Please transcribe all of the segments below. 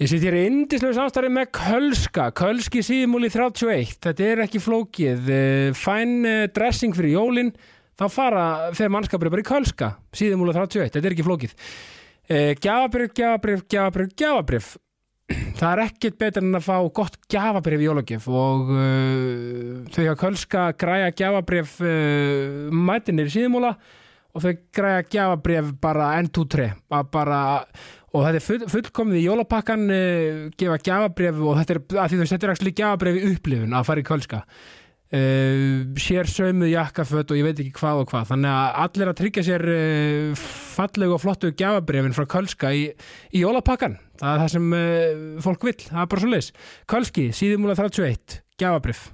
Ég sitt hér í indislegu samstarfi með Kölska, Kölski síðmúli 31, þetta er ekki flókið, Eh, fæn eh, dressing fyrir jólin, þá fara þeir mannskapur bara í Kölska, síðmúli 31, þetta er ekki flókið. Eh, Gjafabrif, gjafabrif, gjafabrif, gjafabrif, það er ekkert betur en að fá gott gjafabrif í jólagjöf og uh, þau hafa Kölska græja gjafabrif uh, mætinir síðmúla og þau græja gjafabrif bara N2-3, bara og þetta er full, fullkomið í jólapakkan uh, gefa gjafabref og þetta er, að því þú þetta er ekki gjafabref í upplifun að fara í kölska. Uh, sér sömuð jakkaföt og ég veit ekki hvað og hvað. Þannig að allir að tryggja sér uh, fallegu og flottu gjafabrefin frá kölska í, í jólapakkan það er það sem fólk vill, það er bara svo leis kölski, síðumúla 31, gjafabref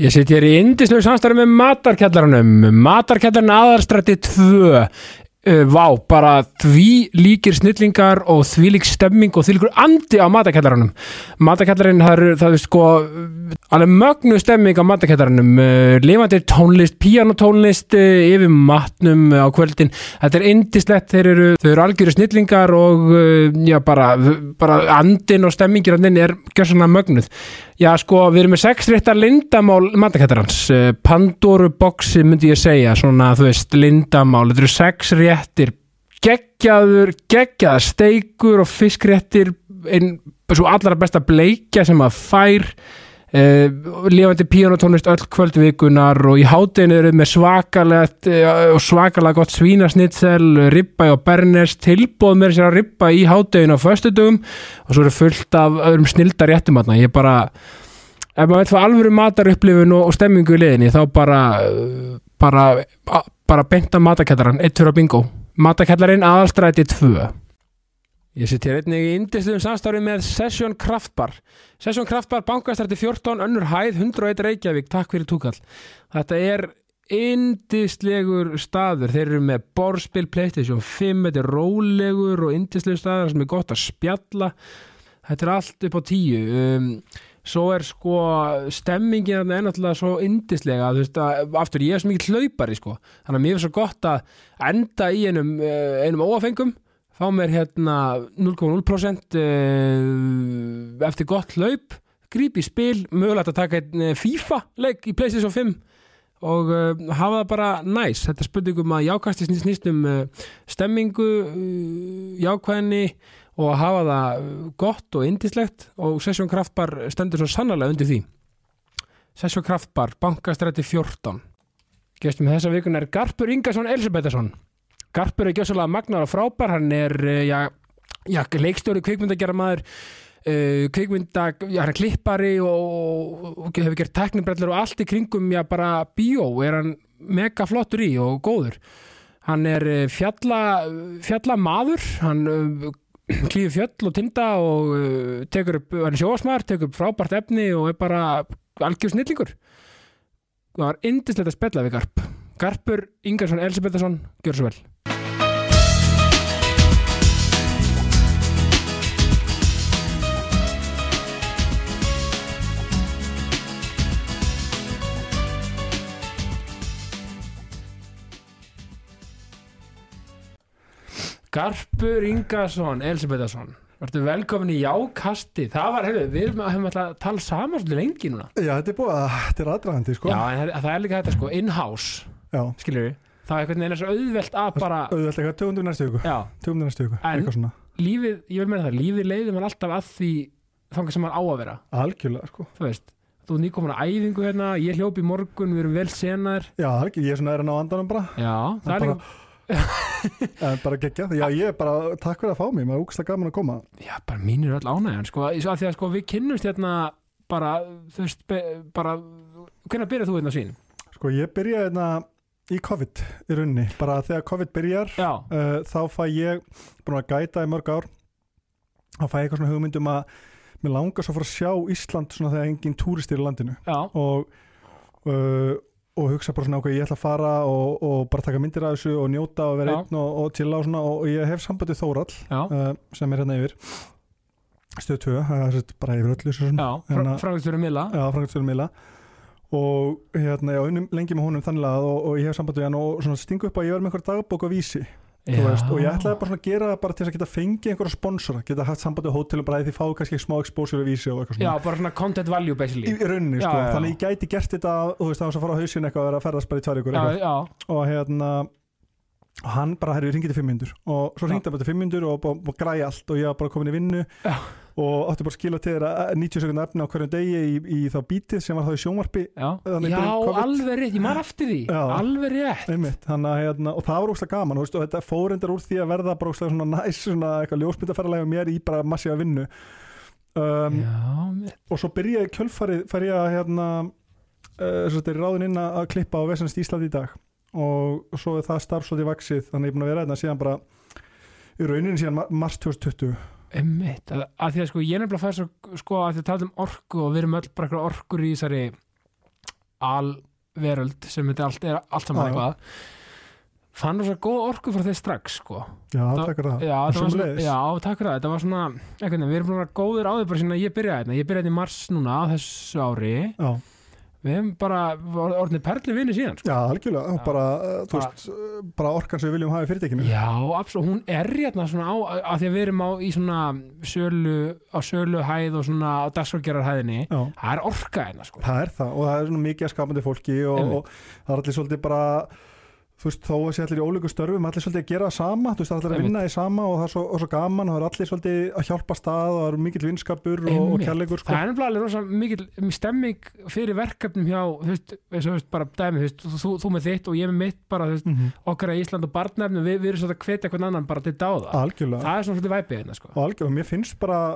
Ég sitt hér í indislegu samstarfi með matarkjallaranum. Matarkjallarinn aðarstrætti 2 Uh, vá, bara því líkir snillingar og því lík stemming og því líkur andi á matakællaranum matakællarinn, það er, það er sko alveg mögnu stemming á matakællaranum uh, lifandi tónlist, píanotónlist uh, yfir matnum á kvöldin. Þetta er indislegt, þeir eru þau eru algjöru snillingar og já, bara, bara andin og stemmingir andin er gjörsanna mögnuð já, sko, við erum með sex réttar lindamál matakællarans, Pandoru boxi myndi ég segja, svona, þú veist lindamál, þetta eru sex réttir geggjaður, geggjaðar steikur og fiskréttir einn svo allra besta bleikja sem að fær eh, lifandi píanotónist öll kvöldvikunar og í hátteginu eru með svakalegt eh, og svakalega gott svínasnitsel ribba og bernes, tilbóð með sér að ribba í hátteginu á föstudugum og svo eru fullt af öðrum snildar réttum ég bara ef maður veit hvað alvöru matarupplifun og, og stemmingu í liðinni þá bara bara bara beinta matakællaran, eitt fyrir að bingo. Matakællarin aðalstræti 2 ég sitt hér einnig í indisluðum samstári með Session Kraftbar Session Kraftbar, bankastræti 14 önnur hæð, 101 Reykjavík, takk fyrir túkall. Þetta er indislegur staður, þeir eru með borspil, playstation 5, þetta er rólegur og indislegur staður sem er gott að spjalla. Þetta er allt upp á tíu. Um svo er sko stemmingin er náttúrulega svo indislega þú veist að aftur ég er svo mikið hlaupari sko. Þannig að mér er svo gott að enda í einum, einum óafengum fá mér hérna 0,0% eftir gott hlaup gríp í spil, mögulegt að taka einn FIFA leik í PlayStation 5 og uh, hafa það bara næs þetta spurningum að jákasti snýst, um uh, stemmingu uh, jákvæðinni og hafa það gott og indislegt og Sessjón Kraftbar stendur svo sannarlega undir því. Sessjón Kraftbar, bankastrætti 14 Gestum þessa vikun er Garpur Ingarsson Elisabethsson Garpur er gjössalega magnar og frábær. Hann er já, já, leikstjóri kvikmyndagjara maður uh, kvikmynda, já, hann er klippari og, og hefur gert teknibrellur og allt í kringum, já, bara bíó er hann mega flottur í og góður. Hann er fjalla fjalla maður hann klíður fjöll og tinda og uh, tekur upp, hann er sjóasmar, tekur upp frábært efni og er bara algjör snillingur. Það var indislegt að spella við Garp Garpur Ingarsson Elisabethsson, gjör svo vel. Garpur Ingarsson, Elisabethsson Vartu velkomin í jákasti? Það var, hefur, við erum að, að tala saman svolítið lengi núna. Já, þetta er búið að, þetta er aðdragandi sko. Já, en það, er líka þetta sko, in-house Skilur við, það er einhvern veginn svo auðvelt að bara auðvitað eitthvað 200 næstu Já, 200 næstu En- eitthvað svona. lífið, ég vil meina það Lífið leiðir mann alltaf að því þangar sem maður á að vera. Algjörlega sko. Þú veist, þú er nýkomin að æfingu hérna Ég hljóp í morgun, við erum vel senar. Já, algjörlega, ég er svona er að ná andanum bara. Já, það er bara- líka En bara geggja, já ég er bara, takk fyrir að fá mig Maður er úkst gaman að koma. Já, bara mín er öll ánægjan sko, að því að sko við kynnumst hérna bara, þú veist, be, bara hvernig byrjar þú hérna sín? Sko, ég byrjaði hérna í COVID í runni Bara þegar COVID byrjar uh, Þá fæ ég, búin að gæta í mörg ár Þá fæ ég eitthvað svona hugmyndum að Mér langar svo að fara að sjá Ísland Svona þegar engin túristir í landinu. Já, og, uh, og hugsa bara svona ok, ég ætla að fara og, og bara taka myndir af þessu og njóta og vera Já. einn og, og chilla og svona. Og ég hef sambandið Þórall já, uh, sem er hérna yfir. Stöð 2, það er sett bara yfir öllu já, Hérna- fræðistur um Milla. Já, Frankfurtur Mila og hérna, unnum lengi með honum þannig að og, og ég hef sambandið hann og svona stingu upp að ég var með einhver dagbók á vísi veist, og ég ætlaði bara svona að gera það bara til að geta fengið einhverja sponsora, geta haft sambandi á hótelum bara að því fáðu kannski smá exposure í vísi og eitthvað Já, svona bara svona content value basically í rauninni, Já, sko, já, já. þannig ég gæti gert þetta þú veist, það var svo að fara á hausin eitthvað að vera að ferðast bara í tvær ykkur Já, eitthvað, já, og hérna og hann bara, herri, við ringið til 500 og svo Já. ringdi hann bara til 500 og, og, og græði allt og ég var bara komin í vinnu Já. Og átti bara að skila til þeirra 90 sekundar efni á hverjum degi í, í þá bítið sem var þá í sjónvarpi. Já. Já, alveg rétt, ég man eftir því. Já. Alveg rétt. Einmitt, að hérna, og það var úrslega gaman veist, og þetta fór endar úr því að verða bara úrslega svona næs, svona eitthvað ljósmyndaferðalega mér í bara massífa vinnu. Um, Já, og svo byrjaði kjölfarið fer ég að hérna uh, er ráðin inn að að klippa á Vesenst Ísland í dag. Og svo er það starf svolítið vaksið þannig ég er búin að vera hérna síðan bara í rauninni síðan ma- mars 2020 Einmitt, að, að því að sko ég er nefnilega fæði svo sko að því að tala um orku og við erum öll bara eitthvað orkur í þessari alveröld sem þetta allt er allt saman Já. eitthvað. Fann þú svo góð orku frá þeir strax sko. Já, takkar það. Já, það var svona, já, takk fyrir það, þetta var svona veginn, við erum að vera góðir á því bara síðan að ég byrjaði hérna, ég byrjaði hérna í mars núna á þessu ári, já, við hefum bara orðinni perli vinni síðan sko. já, algjörlega Já. bara, Bara- veist, uh, bara orkan sem við viljum hafa í fyrirtækinu Já, absolutt, hún er hérna svona á, að því að við erum á í svona sölu, á sölu hæð og svona á dagsfólkjararhæðinni, já. það er orka hérna sko. Það er það og það er svona mikið skapandi fólki og, og það er allir svolítið bara þú veist, þó að sé allir í ólíku störfum allir svolítið að gera það sama, þú veist, allir að vinna í sama og það er svo, og svo gaman og það er allir svolítið að hjálpa stað og það er mikill vinskapur og, og kærleikur sko. Það er nefnilega alveg rosa mikil stemming fyrir verkefnum hjá, þú veist, þú veist, bara dæmi, þú veist, þú, þú með þitt og ég með mitt bara, þú veist, mm okkar í Ísland og barnefnum, við, við erum svolítið að hvetja hvern annan bara til dáða. algjörlega Það er svolítið væpið hérna, sko. algjörlega, mér að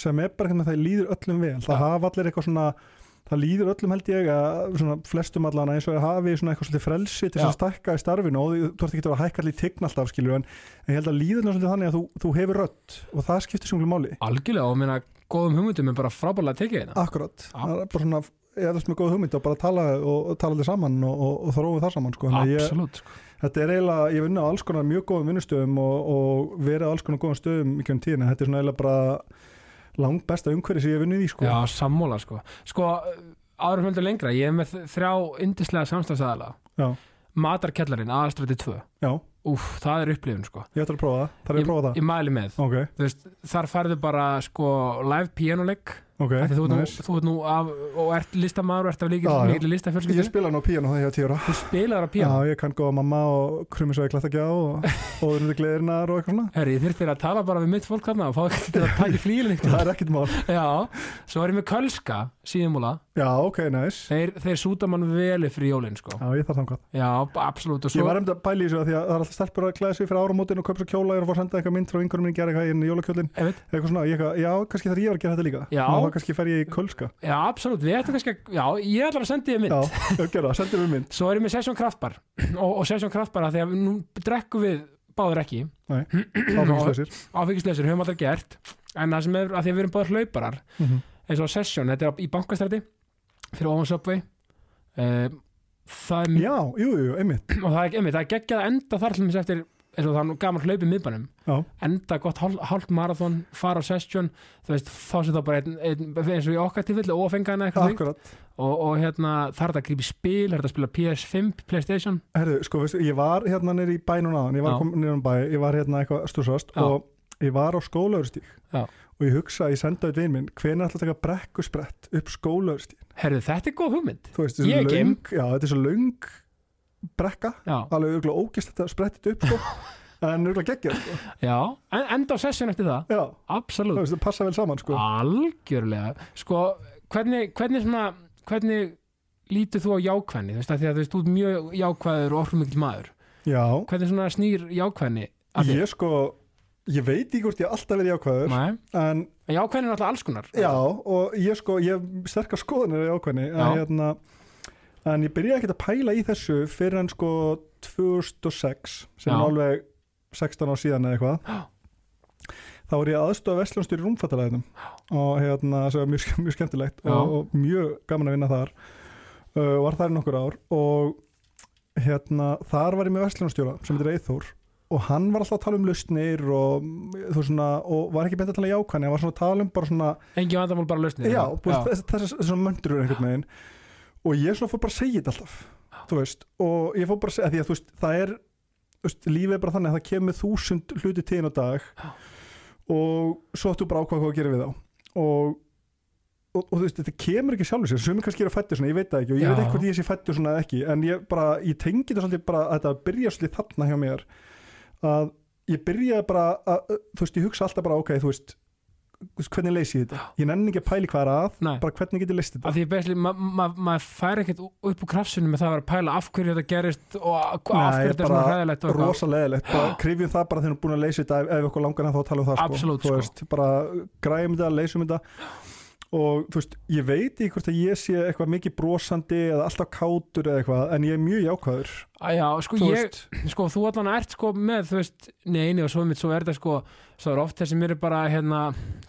sem er bara hvernig það líður öllum vel, það Ja. hafa allir eitthvað svona það líður öllum held ég að svona flestum allan eins og að hafi svona eitthvað svolítið frelsi til þess að stækka í starfinu og þú ert ekki að hækka allir tign alltaf skilur en, en ég held að líður svolítið þannig að þú, þú hefur rödd og það skiptir sem máli Algjörlega, og minna, góðum hugmyndum er bara frábæðlega að tekja hérna. akkurat, Já. það er bara svona er með góð hugmynd og bara tala og, og tala allir saman og, og, og þróum það saman sko. Að ég, sko. þetta er eiginlega, ég vinna á alls konar mjög góðum vinnustöðum og, og verið á alls konar góðum stöðum í kjörn tíðina, þetta er svona eiginlega bara langt besta umhverfi sem ég hef vunnið í sko. Já, sammóla, sko. Sko, áður földur lengra, ég er með þrjá yndislega samstæðsæðala. Já. Matarkellarinn, aðastræti 2. Já, Úf, það er upplifun, sko. ég ætla að prófa það, þarf ég að prófa það Ég mæli með. Ok, Þú veist, þar færðu bara, sko, live pianoleik. Ok, Af því Þú, ert nú- nice. þú ert nú af, og ert listamaður og ert af líkil, líkil Ég listafjölskyldu. spila nú píano þegar ég var tíu ára. Þú spilaðar á piano. Já, ég kann góða mamma og krumisvæði glattagjá og óðurindu gleðirnar og eitthvað svona. Herri, ég þurfti að tala bara við mitt fólk þarna og fá ekki að taka í flílinn Það er ekkert mál. Já, svo er ég með Kölska síðumúla, Já, ok, nice. Þeir, þeir súta mann vel fyrir jólinn sko. Já, ég þarf þangað. Já, absolutt og Ég svo var um að pæla alltaf senda ég, ég þá kannski fer ég í kölska. Já, absolutt, við ættum kannski já, ég ætlar að senda þér mynd. Já, gera, sendir mér mynd. Svo er ég með Session Kraftbar og, og Session Kraftbar að því að nú drekkum við báður ekki. Áfengislausir. Áfengislausir, höfum aldrei gert. En það sem er að því að við erum báður hlauparar Mhm. eins og Session, þetta er í bankastræti fyrir ofan Subway. Uh, Já, jú, jú, einmitt. Og það er, einmitt, það er geggjað að enda þar til eins og það er gaman hlaupið miðbænum. Enda gott hálf, marathon fara á session, þú veist, fá sér þá bara einn, einn, eins og í okkar tilfelli og fenga hana eitthvað og, og hérna það er þetta að grípa í spil, það er þetta að spila PS5 Playstation, Herðu, sko, veistu, ég var hérna nýri í bænun aðan Ég var komin nýri um bæ, ég var hérna eitthvað stúsast og ég var á skólaugustík Já. og ég hugsa, ég senda auðvitað vinn minn hvenær ætla að taka brekkusprett upp skólaugustík herðu þetta er góð hugmynd. Þú veist, brekka. Já, alveg auðvitað ógist þetta sprettið upp sko. en auðvitað geggja sko. já, en, enda á session eftir það. Já, absolutt, það passa vel saman sko. algjörlega. Sko, hvernig, hvernig svona hvernig lítur þú á jákvæðni? Þú veist, að því að þú veist, ert mjög jákvæður og orðumikil maður, Já, hvernig svona snýr jákvæðni að þér? ég sko ég veit ekki hvort ég hef alltaf verið jákvæður Nei, en en jákvæðni er alltaf alls konar. Já, og ég sko ég hef sterkar skoðanir í ákveðni Já. en, hérna, en ég byrjaði ekkert að pæla í þessu fyrir en sko 2006 sem Já. er alveg 16 ár síðan eða eitthvað Já. þá var ég aðstofa Vestlunstjóri í rúmfattalæðinum og hérna, það var mjög, mjög skemmtilegt Já. og, og mjög gaman að vinna þar uh, var þar í nokkur ár og hérna, þar var ég með Vestlunstjóra sem heitir Eithór og hann var alltaf að tala um lausnir og, svona, og var ekki beint að tala jákvæðni, hann var svona að tala um bara svona engin vandamál bara lausnir já, þess, þessar möndrur einhvern veginn og ég svona fór bara að segja þetta alltaf þú veist, og ég fór bara að segja því að þú veist, það er þú veist, lífið er bara þannig að það kemur þúsund hluti tíðin á dag Já. og svo ættu bara ákvað hvað að gera við þá og, og, og þú veist, þetta kemur ekki sjálfur sér sem kannski eru fættir svona, ég veit það ekki og ég Já. veit ekki hvort ég sé fættir svona ekki en ég bara, ég tengi þetta svolítið bara að þetta byrja svolítið þarna hjá mér að ég byrjaði bara að, þú veist, ég hugsa alltaf bara, ok, þú veist, hvernig leysi ég þetta? Ég nenni ekki að pæli hvað er að, Nei. bara hvernig get ég leist þetta af því basically, ma- ma- maður fær ekkert upp úr krafsinu með það að vera að pæla af hverju þetta gerist og af hverju þetta er svona bara hræðilegt og eitthvað. rosa leðilegt, bara krifjum það bara þegar við erum búin að leysa þetta ef, ef okkur langar að þá að tala um það sko. Sko. veist, bara græjum þetta, leysum þetta og þú veist, ég veit ekki hvort að ég sé eitthvað mikið brosandi eða alltaf kátur eða eitthvað, en ég er mjög jákvæður. Á, Já, sko þú ég, veist, sko þú allan ert sko með, þú veist, neini og svo mitt svo er þetta sko, svo er oft þessi mér er bara hérna,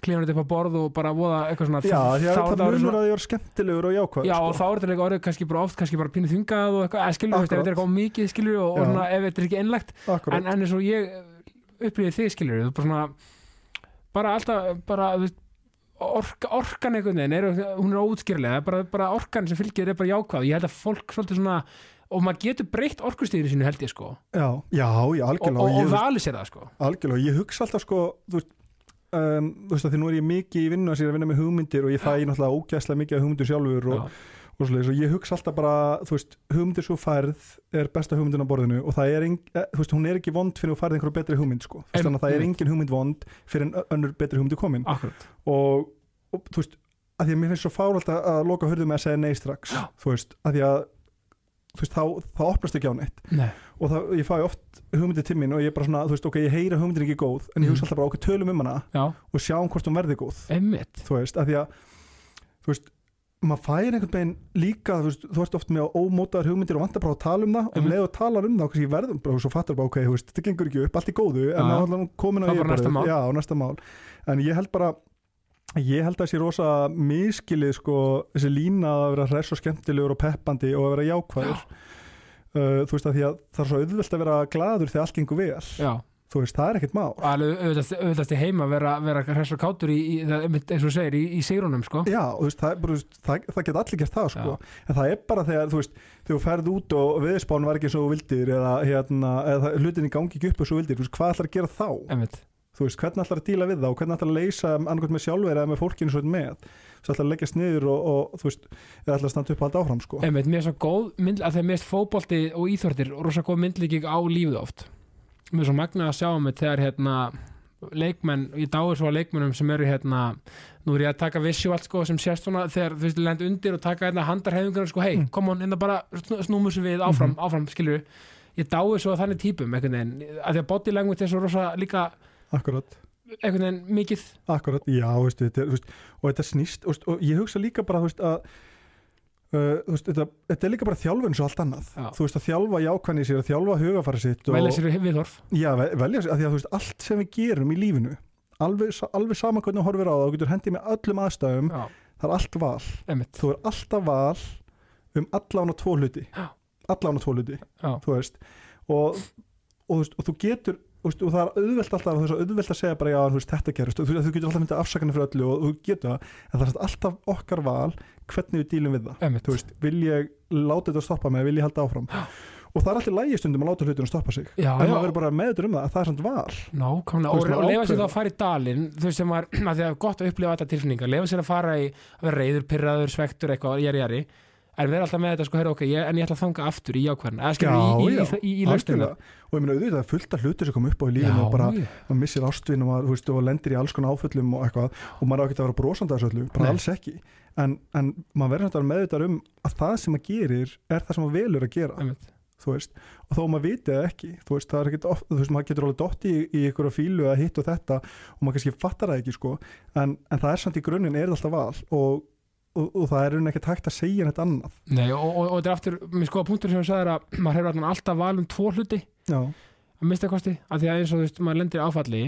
klíðan þetta upp á borð og bara voða eitthvað svona, já, þá- það er munur svona- að ég er skemmtilegur og jákvæður Já, sko. og þá er þetta líka orðið kannski bara oft kannski bara pínu þungað og eitthvað, skilur, veist, ef þetta er eitthvað mikið skilur og, og svona, ef þetta er ekki einlegt en, en og ég upplýði þig skilur bara svona bara alltaf, bara þú veist, orka, orkan einhvern veginn, er, hún er óutskýrlega bara, bara orkan sem fylgir er bara jákvæð. Ég held að fólk svolítið svona og maður getur breytt orkustíðinu sínu held ég sko. Og, já, já, já, og, algjörlega. Og, og ég, vali sér það sko. Algjörlega, ég hugsa alltaf sko, þú veist Um, þú veist að því nú er ég mikið í vinnu að sér að vinna með hugmyndir og ég fæ náttúrulega ógæslega mikið hugmyndir sjálfur og, Já. Og svoleiðis. Og ég hugsa alltaf bara þú veist, hugmyndir svo færð er besta hugmyndin á borðinu og það er, eh, þú veist, hún er ekki vond fyrir að þú færð einhverju betri hugmynd sko. Veist, þannig að það er engin hugmynd vond fyrir en önnur betri hugmynd er komin. Akkurat, og, og þú veist, að því að mér finnst svo fáralt að, að loka hurðum með að segja nei strax Já. þú veist, að því að þú veist, þá, þá opnast ekki á neitt. Nei, og það, ég fæ oft hugmyndir til mín og ég er bara svona, þú veist, ok, ég heyra hugmyndin ekki góð en ég Mhm. hugsa alltaf bara, ok, tölum um hana já, og sjáum hvort hún verði góð. Einmitt. Þú veist, að því að þú veist, maður fær einhvern veginn líka, þú veist, þú ert oft með ómótaðar hugmyndir og vantar bara að tala um það og um Mhm. leið og talar um það og kannski verðum bara og svo fattar bara, ok, þú veist, þetta gengur ekki upp, allt í góðu en Já. það er komin á er bara já, á næsta mál. En ég held bara ég held að sé rosa miskilið sko, þessi lína að vera hress og skemmtilegur og peppandi og að vera jákvæður. Uh, þú veist að því að það er svo auðvelt að vera gladur þegar allt gengur vel. Já, þú veist, það er ekkert mál. Alveg auðvitað, auðvitað til heima vera, vera hress og kátur í, í það, eins og segir, í, í sigrunum sko. Já, veist, það, bara, það, það geta allir gert það sko. en það er bara þegar þú veist, þú ferð út og viðspán var ekki eins og vildir eða, hérna, eða það- hlutinni gangi ekki upp eins og vildir, veist, hvað ætlar að gera þá? Einmitt, þú veist, hvernig ætlar að díla við það og hvernig ætlar að leysa annarkvæmt með sjálfur eða með fólkinu svo með þú ætlar að leggja sniður og, og þú veist, eða ætlar að standa upp halda áfram sko. einmitt, mér er svo góð mynd, að það er mest fótbolti og íþórtir og rosa góð myndlíking á lífið oft mér er svo magnað að sjá mig þegar hérna leikmenn, ég dáir svo að leikmennum sem eru hérna, nú er ég að taka visual sko, sem sést svona, þegar þú veist, lend undir og taka hérna handarhefingar sko, hei, Mm. kom on, hérna bara sn- snúmum sér við áfram, áfram, skilur ég dáir svo að þannig típum, einhvern veginn að því að body language er svo rosa líka Akkurat, einhvern veginn mikið. Akkurat, já, þú veist, þetta, er, þú veist og þetta snýst, veist, og ég hugsa líka bara veist, að Uh, veist, þetta, þetta er líka bara þjálfun svo allt annað. Já. þú veist að þjálfa jákvæðni sér að þjálfa hugafæri sitt og, velja sér viðhorf. Já, ve- velja sér, af því að þú veist, allt sem við gerum í lífinu alveg, alveg sama hvernig þú horfir á það og getur hendið með öllum aðstæðum já, það er allt val, einmitt, þú er alltaf val um allan og tvo hluti. Allan og tvo hluti, þú veist. Og, og, og þú getur og það er auðvelt alltaf þú veist, auðvelt að segja bara já, þú veist, þetta gerist. Og þú, þú getur alltaf myndið afsakana fyrir öllu og þú getur það en það er alltaf okkar val hvernig við dílum við það. Þú veist, vil ég láta þetta stoppa mig, vil ég halda áfram? Og það er alltaf lægi stundum að láta hlutinu stoppa sig. Já, en maður verður bara meður um það að það er samt val. Nákvæmlega, Þú og, veist, og maður lefa sér þá að fara í dalinn þú veist sem var, að því að gott að upplifa þetta tilfinningar. Lefa sér að fara í, að vera reyður, pyrraður, svektur eitthvað, jari, jari en vera alltaf með þetta, sko, heyra, ok, ég, en ég ætla að þanga aftur í jákvæðan, eða skilur í, í, Já, í, í, í lausnina. Algjörlega. og ég meina auðvitað það er fullt af hlutir sem kom upp á í lífinu og bara maður missir ástvinn og maður þú veist, og lendir í alls konar áföllum og eitthvað og maður á ekki að vera brosandi að þessu öllu, bara Nei. alls ekki. En, en maður verður að vera meðvitað um að það sem maður gerir er það sem maður velur að gera einmitt, þú veist, og þó maður viti það ekki þú veist, það er oft, þú veist, maður getur alveg dott í, í ykkur fílu að hitt og þetta og maður kannski fattar það ekki, sko. En, en það er samt í grunninn, er það alltaf val og, og, og það er raunin ekkert hægt að segja neitt annað. Nei, og, og, og þetta er aftur, mér skoða punktur sem þú sagðir að maður hefur alltaf val um tvo hluti já, að mista kosti, að því að eins og þú veist, maður lendir áfalli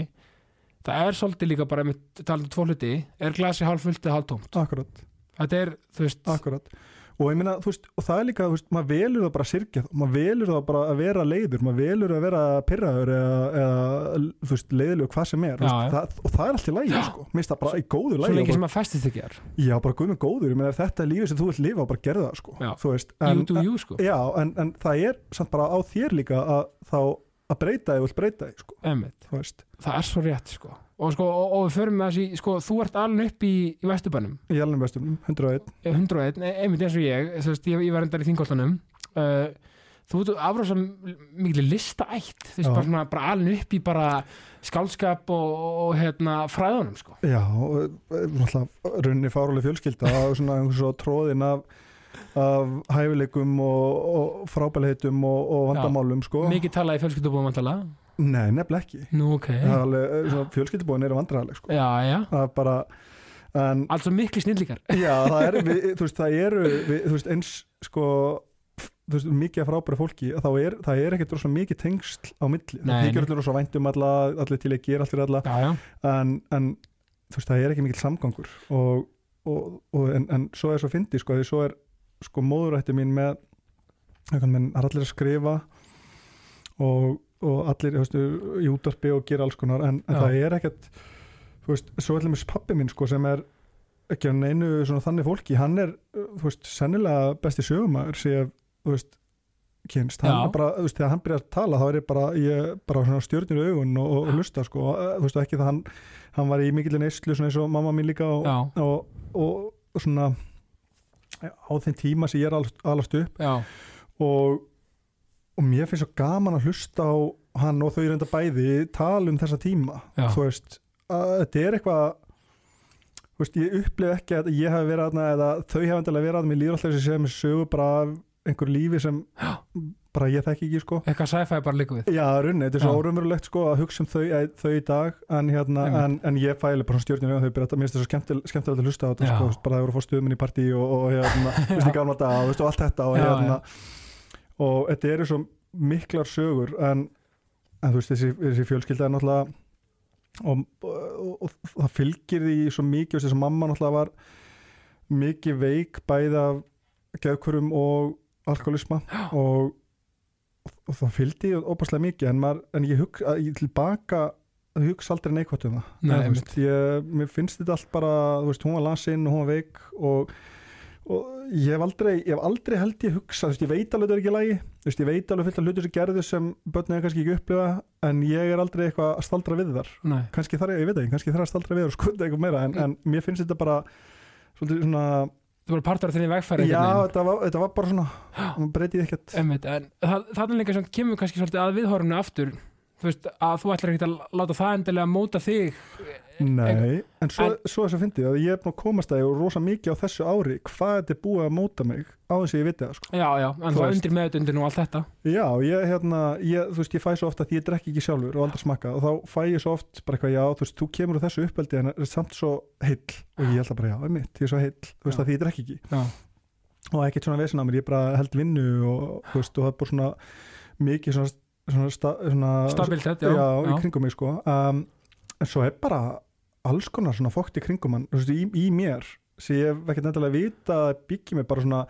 það er svolítið líka bara með talandi um tvo hluti, er glasi hálf fullt eða hálf tómt, akkurat. Þetta er, þú veist Akkurat og ég meina, þú veist, og það er líka, þú veist, maður velur það bara að sirkja, maður velur það bara að vera leiður, maður velur að vera pyrraður eða, eða þú veist, leiðilegur hvað sem er, Já, veist, það, og það er allt í lægi, Já. sko, minnst það bara í góðu svo lægi lengi sem að festist ekki er Já, bara guð með góður, ég ef þetta er lífið sem þú vilt lifa, bara gerða það, sko, Já. veist, you do you sko. Já, en, en það er samt bara á þér líka að þá að breyta þig, vilt breyta þig, sko, veist, það er svo rétt sko og, sko, og, og við förum með þessi, sko, þú ert alveg upp í, í Vesturbænum. Í alveg vestum, 101, 101, e- einmitt eins og ég. Þú veist, ég, ég var endar í þingoltanum uh, þú ert afrása mikil listaætt, þú veist, bara svona bara alveg upp í bara skálskap og, og hérna fræðunum sko. Já, og eh, náttúrulega runni fáruleg fjölskylda og svona einhvers svo tróðin af af hæfileikum og, og frábælheitum og, og vandamálum, sko. Mikið talað í fjölskyldubúðum Nei, nefnilega ekki. Nú ok, Það alveg, eh, svona, fjölskyldubóin eru vandræðaleg, sko. Það er bara en, altså miklu snillíkar Já, það er, við, þú veist, það eru við, þú veist, eins, sko þú veist, mikið af frábæra fólki þá er, það er ekkert rosa mikið tengsl á milli. Nei, það nei. allir rosa væntum alla, allir til að gera allir alla. Já já, en, en þú veist, það er ekki mikill samgangur. Og, og, og en, en svo er svo fyndi, sko, því svo er sko móðurætti mín með það er allir að skrifa og, og allir, veist, í útvarpi og gera alls konar, en, en það er ekkert þú veist, svo er allir pappi minn, sko, sem er ekki neinu svona þannig fólki, hann er þú veist, sennilega besti sögumæður sem, þú veist, kynst hann bara, þú veist, þegar hann byrjar að tala þá er ég bara, ég bara í augun og, og, og lusta, sko, þú veist, ekki það hann hann var í mikilvæg neyslu svona eins og mamma mín líka og, og, og, og svona á þeim tíma sem ég er alast upp. Já, og, og mér finnst svo gaman að hlusta á hann og þau reynda bæði tala um þessa tíma. Já. þú veist, að þetta er eitthvað þú veist, ég upplif ekki að ég hef verið aðna eða þau hef endilega verið aðna mér líður alltaf þessi sem sögu bara einhver lífi sem Já. bara ég þekki ekki sko. Eitthvað sci-fi bara líka við. Já, runni, þetta er svo Já. órumurulegt sko að hugsa um þau, eh, þau í dag en, hérna, en, en ég fæli bara stjórnir og þau byrja þetta, mér finnst það svo skemmtil, skemmtilegt að hlusta á þetta sko, bara það voru að fá stuðminn í partí og, og hérna, og, þetta eru svo miklar sögur en, en þú veist, þessi, þessi fjölskylda er náttúrulega og, og, og, það fylgir því svo mikið, þess að mamma náttúrulega var mikið veik bæði af geðkurum og alkoholisma og, og það fylgdi óbærslega mikið en, maður, en ég hugsa ég tilbaka hugsa aldrei neikvægt um það. Nei, þú veist, ég, mér finnst þetta allt bara veist, hún var lasinn og hún var veik og, og ég hef aldrei ég hef aldrei held ég hugsa, þú veist, ég veit alveg þetta er ekki lægi, þú veist, ég veit alveg fullt af hlutur sem gerðu sem börnum er kannski ekki upplifa en ég er aldrei eitthvað að staldra við þar. Nei. kannski þar, ég veit ekki, kannski þar að staldra við þar og skoða eitthvað meira, en, en mér finnst þetta bara svolítið svona, þú voru partur af þinni vegfæri já, þetta var, þetta var bara svona breytið ekkert. Einmitt, en það, kemur kannski svolítið að viðhorfunu aftur þú veist, að þú ætlar ekki að láta það endilega móta þig. Nei, en svo, En- svo þess að fyndi að ég er búin að komast að ég og rosa mikið á þessu ári hvað þetta er búið að móta mig á þess að ég viti það sko. já, já, en Þú undir meðutundin og allt þetta. Já, ég, hérna, ég, þú veist, ég fæ svo oft að ég drekki ekki sjálfur og aldrei smakka og þá fæ ég svo oft bara eitthvað, já, þú veist, þú kemur úr þessu uppeldi en er samt svo heill. Og ég held að bara, já, einmitt, ég er svo heill, þú veist, að ég drekki ekki. Já, og ekkert svona vesen á mér, ég bara held vinnu og, þú veist, og það er bara svona mikið svona, svona, sta, svona stabilt já, já, í kringum mig sko. Um, en svo er bara alls konar svona fókt í kringum hann veist, í, í mér sem ég hef ekkert nefnilega vita að byggja mig bara svona